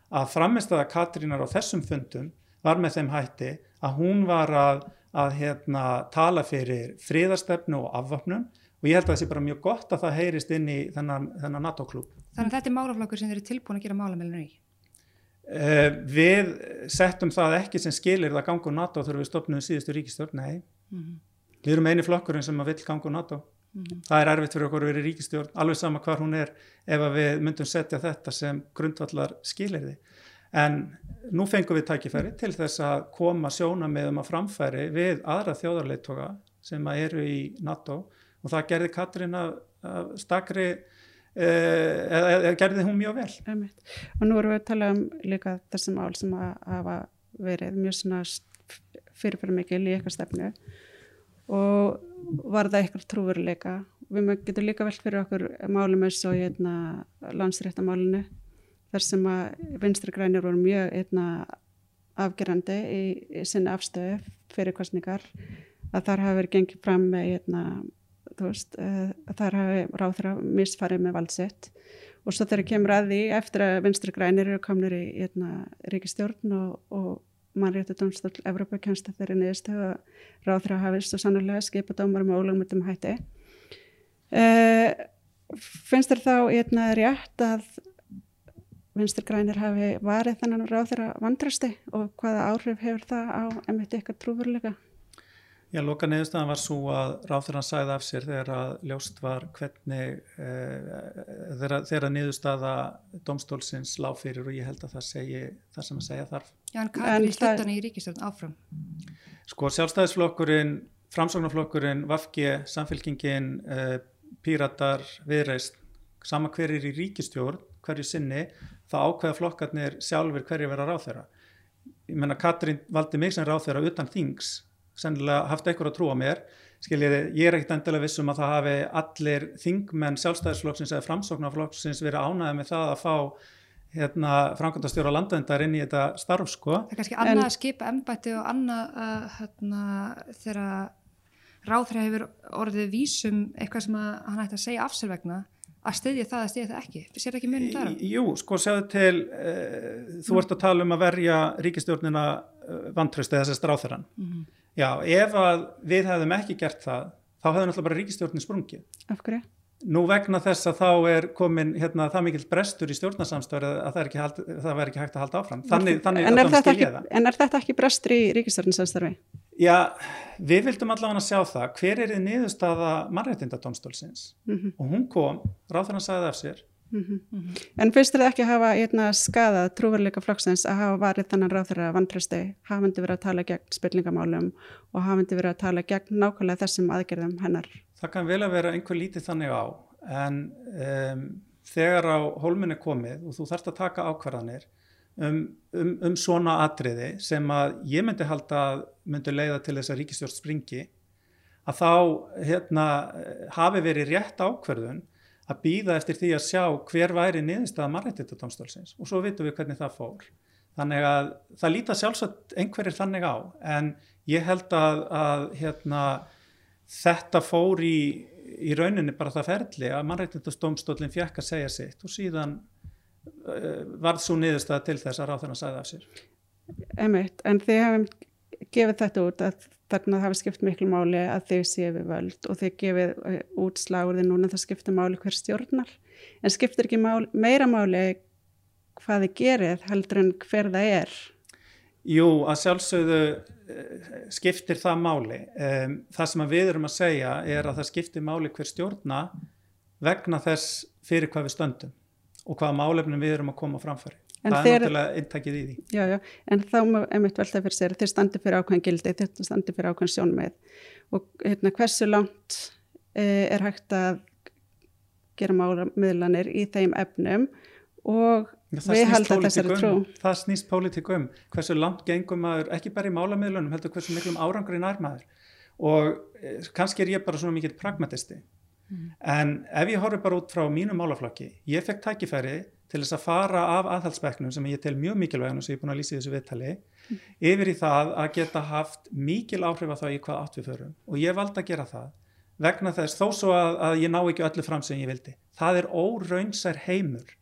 að framistaða Katrínar á þessum fundum var með þeim hætti að hún var að, að hérna, tala fyrir fríðarstefnu og afvapnum og ég held að það sé bara mjög gott að það heyrist inn í þennan, þennan NATO-klub. Þannig að þetta er málaflokkur sem þeir eru tilbúin að gera málamilinu í? Uh, við settum það ekki sem skilir það gangu NATO þegar við stopnum síðustu ríkistjórn, nei. Mm -hmm. Við erum eini flokkurinn sem að vill gangu NATO. Mm -hmm. Það er erfitt fyrir okkur að vera ríkistjórn, alveg sama hvar hún er ef við myndum setja þetta sem grundvallar skilirði. En nú fengum við tækifæri til þess að koma sjóna með um að framfæri við aðra þjóðarleittoga sem að eru í NATO og það gerði Katrín að stakri eh, eða, eða gerði hún mjög vel. Einmitt. Og nú erum við að tala um líka þessum ál sem að hafa verið mjög svona fyrirfæri mikil í eitthvað stefnu og var það eitthvað trúveruleika. Við getum líka velt fyrir okkur málum eins og hérna, landsréttamálinu þar sem að vinstri grænir voru mjög hérna, afgerandi í, í sinni afstöðu fyrir kostningar að þar hafi verið gengið fram með hérna, veist, uh, þar hafi ráþra misfarið með valdsett og svo þegar kemur að því eftir að vinstri grænir eru komnir í hérna, ríkistjórn og, og mannréttu domstól Evrópa kemst að þeirri niðurstu og ráþra hafist og sannlega skipa dómar með ólögmyndum hætti uh, finnst þér þá hérna, rétt að vinstur grænir hafi varið þennan ráþra vandrasti og hvaða áhrif hefur það á emitt ykkar trúfurleika? Já, loka neðustan var svo að ráþurann sæði af sér þegar að ljóst var hvernig e, þegar, þegar niðurstaða domstólsins lág fyrir og ég held að það segi það sem að segja þarf. Já, en hvað er í stuttan í ríkistjórn áfram? Sko, sjálfstæðisflokkurinn, framsóknarflokkurinn, Vafki, Samfélkingin, e, Píratar, Viðreist, sama hverjir í ríkistjórn, hverju sinni, þá ákveða flokkarnir sjálfur hverju vera ráþæra. Ég menna, Katrín valdi mig sem ráþæra utan þings sennilega haft eitthvað að trúa mér skiljiði, ég er ekkert endilega vissum að það hafi allir þingmenn sjálfstæðisflokksins eða framsóknarflokksins verið ánæðið með það að fá hérna, framkvæmdastjóra landvendar inn í þetta starf sko. Það er kannski annað að skipa ennbætti og annað að hérna, þegar ráðræði hefur orðið vísum eitthvað sem hann ætti að segja af sér vegna að styðja það að styðja það ekki sér ekki munum þar? Jú, sko segðu til uh, þú ert að tala um að verja ríkistjórnina uh, vantröst eða þessast ráþarann mm -hmm. Já, ef að við hefðum ekki gert það, þá hefði náttúrulega bara ríkistjórnin sprungið. Af hverju? Nú vegna þess að þá er komin hérna, það mikill brestur í stjórnarsamstöður að það, hald, það verður ekki hægt að halda áfram. Þannig, þannig en, er ekki, en er þetta ekki brestur í ríkistjórnarsamstöður? Já, við vildum allavega sjá það. Hver er þið niðurstaða mannrættindadómstólsins? Mm -hmm. Og hún kom, ráður hann sagði af sér, Mm -hmm. En finnst þér ekki að hafa einna skadað trúverleika flokksins að hafa varið þannan ráþur að vantrösti hafandi verið að tala gegn spillingamálum og hafandi verið að tala gegn nákvæmlega þessum aðgerðum hennar? Það kann vel að vera einhver lítið þannig á en um, þegar á hólminni komið og þú þarfst að taka ákvarðanir um, um, um svona atriði sem að ég myndi halda myndi leiða til þess að ríkistjórn springi að þá hérna, hafi verið rétt ákvarðun að býða eftir því að sjá hver væri niðurstaða marrættitadómstólsins og svo vitum við hvernig það fór. Þannig að það líta sjálfsagt einhverjir þannig á en ég held að, að hérna, þetta fór í, í rauninni bara það ferli að marrættitadómstólinn fjekk að segja sitt og síðan uh, varð svo niðurstaða til þess að ráðan að segja af sér. Emitt, en þið hefum gefið þetta út að þarna hafi skipt miklu máli að þau séu við völd og þau gefið eh, útslagurði núna það skiptir máli hver stjórnar. En skiptir ekki máli, meira máli hvað þið gerið heldur en hver það er. Jú, að sjálfsögðu eh, skiptir það máli. Það sem við erum að segja er að það skiptir máli hver stjórna vegna þess fyrir hvað við stöndum og hvaða málefnum við erum að koma framfæri En það er náttúrulega intakið í því. Já, já, en þá er mitt veltað fyrir sér, þeir standi fyrir ákveðin gildi, þeir standi fyrir ákveðin sjónmið og hérna, hversu langt e, er hægt að gera málamiðlanir í þeim efnum og við haldum þessari pólitík trú. um, það snýst pólitík um hversu langt gengum maður, ekki bara í málamiðlunum heldur hversu miklum árangur í nærmaður og eh, kannski er ég bara svona mikill pragmatisti. En ef ég horfi bara út frá mínu málaflokki ég fekk tækifæri til þess að fara af aðhaldsbekknum sem ég tel mjög mikilvægum sem ég er búin að lýsa í þessu viðtali yfir í það að geta haft mikil áhrif á það í hvað átt við förum. Og ég valdi að gera það vegna þess þó svo að, að ég ná ekki öllu fram sem ég vildi. Það er óraunsær heimur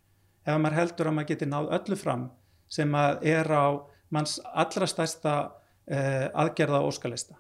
ef maður heldur að maður geti náð öllu fram sem að er á manns allra stærsta uh, aðgerða og óskalista.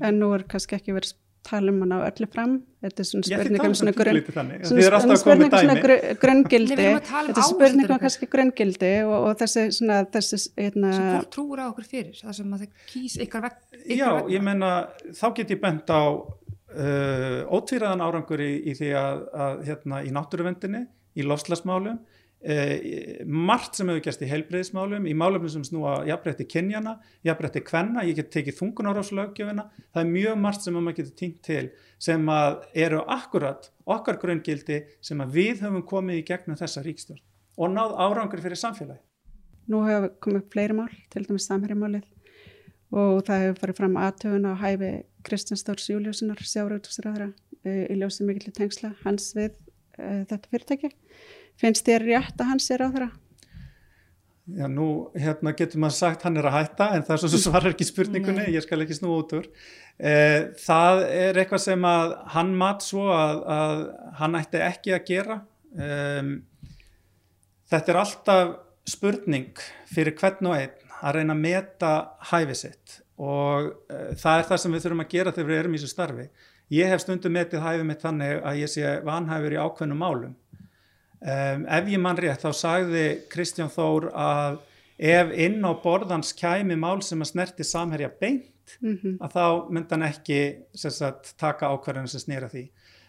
En nú er kannski ekki verið að tala um hann á öllu fram. Þetta er svona Ég ætla spurning um svona grunn svona er spurning um svona grunngildi. Um þetta er spurning um kannski grunngildi og, og þessi svona þessi hérna, sem fólk trúur á okkur fyrir það sem að það kýs ykkar veg ykkar Já, vegna. ég menna, þá get ég bent á uh, ótvíraðan árangur í, í því að, að hérna, í náttúruvendinni, í lofslagsmálum, uh, margt sem hefur gerst í heilbreyðismálum, í málum sem snúa jafnrætti kynjana, jafnrætti kvenna, ég get tekið þungunaráslöggjöfina, það er mjög margt sem maður getur týnt til sem að eru akkurat okkar grunngildi sem að við höfum komið í gegnum þessa ríkstjórn og náð árangur fyrir samfélagi. nú hefur komið upp fleiri mál til dæmis samherjamálið og það hefur farið fram aðtögun á hæfi Kristján Stórs Júliusinnar sjáurautusræðara í ljósið mikill tengsla hans við uh, þetta fyrirtæki finnst þér rétt að hans er á þeirra? Já, nú hérna getur maður sagt hann er að hætta en það er svo sem svarar ekki spurningunni, Nei. ég skal ekki snúa út úr. Eh, það er eitthvað sem að hann mat svo að, að hann ætti ekki að gera. Um, þetta er alltaf spurning fyrir hvern og einn að reyna að meta hæfi sitt og uh, það er það sem við þurfum að gera þegar við erum í þessu starfi. Ég hef stundum metið hæfi mitt þannig að ég sé vanhæfur í ákveðnum málum. Um, ef ég mann rétt þá sagði Kristján Þór að ef inn á borðans kæmi mál sem að snerti samherja beint Mm að þá myndi hann ekki sagt, taka ákvarðan sem snýra því.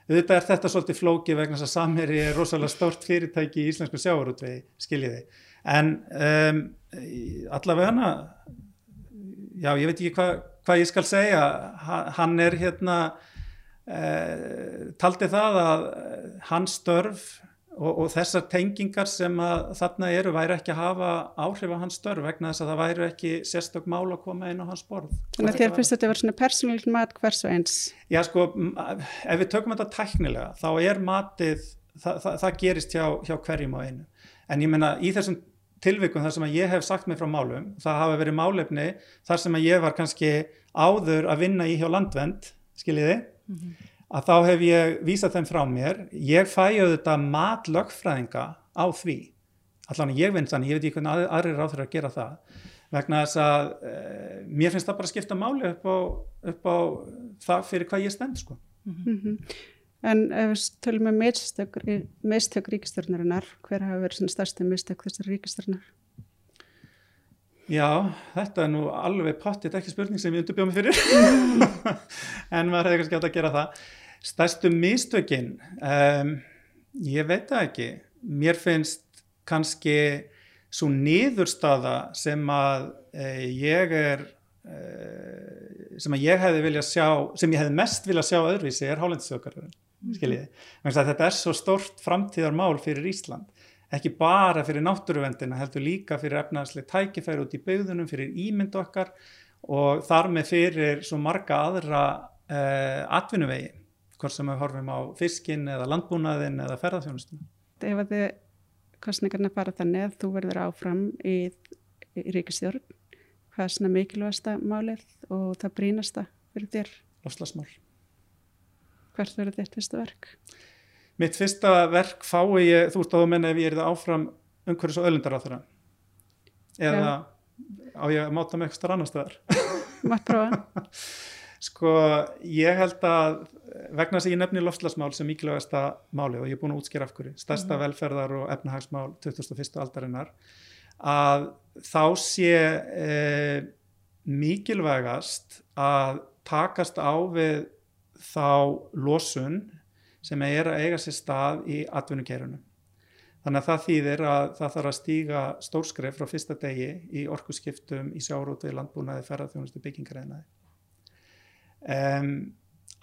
Auðvitað er þetta svolítið flóki vegna þess að samherji er rosalega stórt fyrirtæki í íslensku sjávarútvegi, skiljiði. En um, allavega hana, já ég veit ekki hvað hva ég skal segja, Ha- hann er hérna, uh, taldi það að hans störf og, og þessar tengingar sem að þarna eru væri ekki að hafa áhrif á hans störf vegna þess að það væri ekki sérstök mál að koma inn á hans borð. Þannig að þér finnst þetta að vera svona persónuleikt mat hvers og eins Já sko, ef við tökum þetta tæknilega þá er matið, það, það, það gerist hjá, hjá hverjum á einu. En ég meina í þessum tilvikum þar sem að ég hef sagt mig frá málum, það hafa verið málefni þar sem að ég var kannski áður að vinna í hjá landvend, skiljiði, að þá hef ég vísað þeim frá mér. Ég fæ auðvitað matlögfræðinga á því. Allan ég vinn þannig, ég veit ekki hvernig aðrir- aðrir ráð þeirra að gera það vegna þess að e, mér finnst það bara að skipta máli upp á, upp á það fyrir hvað ég stend sko. mm En ef við tölum með mistök, mistök ríkistörnarinnar hver hafa verið svona stærsti mistök þessar ríkistörnar? Já, þetta er nú alveg pottitt ekki spurning sem ég undirbjóð mig fyrir <laughs> en maður hefði kannski átt að gera það stærstu mistökin um, ég veit það ekki. Mér finnst kannski svo niðurstaða sem að e, ég er e, sem að ég hefði vilja sjá sem ég hefði mest vilja sjá öðruvísi er hálendisökarður skiljiði, mm þetta er svo stort framtíðarmál fyrir Ísland. Ekki bara fyrir náttúruvendina heldur líka fyrir efnaðslega tækifæri út í byggðunum, fyrir ímynd okkar og þar með fyrir svo marga aðra uh, atvinnuvegi, hvort sem við horfum á fiskin eða landbúnaðin eða ferðarþjónustuna. Ef að þið kostningarna fara þannig að þú verður áfram í, í ríkistjórn, hvað er svona mikilvægasta málið og það brínasta fyrir þér? Lofslagsmál. Hvert verður þitt fyrsta verk? Mitt fyrsta verk fái ég, þú veist að þú menna ef ég er það áfram umhverjus og öllundar á þeirra. Eða Já. á ég að máta með eitthvað starf annar staðar. Mátt prófa? <laughs> Sko, ég held að vegna þess að ég nefni lofslagsmál sem mikilvægasta máli og ég er búin að útskýra af hverju, stærsta velferðar og efnahagsmál 2001. aldarinnar, að þá sé e, mikilvægast að takast á við þá losun sem er að eiga sér stað í atvinnugerunum. Þannig að það þýðir að það þarf að stíga stórskref frá fyrsta degi í orkuskiptum í sjárótu, landbúnaði, ferðarþjónustu, byggingaræðinaði. Um,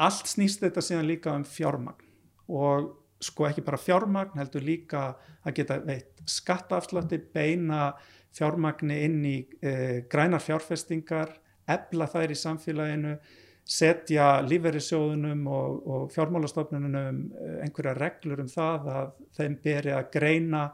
allt snýst þetta síðan líka um fjármagn og sko ekki bara fjármagn heldur líka að geta veitt skattaafslátti, beina fjármagni inn í e, grænar fjárfestingar, ebla þær í samfélaginu, setja lífverðisjóðunum og, og fjármálastofnunum e, einhverja reglur um það að þeim beri að greina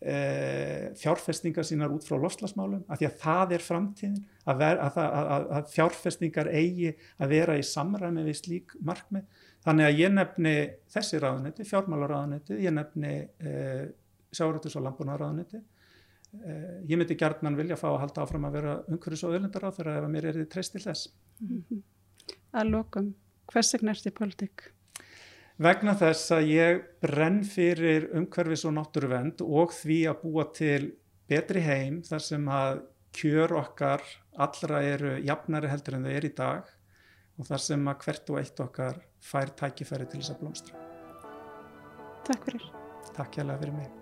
fjárfestingar sínar út frá lofslagsmálum, af því að það er framtíðin, að, ver, að, að, að fjárfestingar eigi að vera í samræmi við slík markmið Þannig að ég nefni þessi ráðuniti, fjármálaráðuniti, ég nefni eh, sjáratus og lampunaráðuniti. Eh, ég myndi gerðnan vilja fá að halda áfram að vera umhverjus og ef að mér er þið treyst til þess. Mm -hmm. Að lokum, hvers vegna ert þið politík? Vegna þess að ég brenn fyrir umhverfis og náttúruvend og því að búa til betri heim þar sem að kjör okkar allra eru jafnari heldur en þau er í dag og þar sem að hvert og eitt okkar fær tækifæri til þess að blómstra. Takk fyrir. Takk hjá það fyrir mig.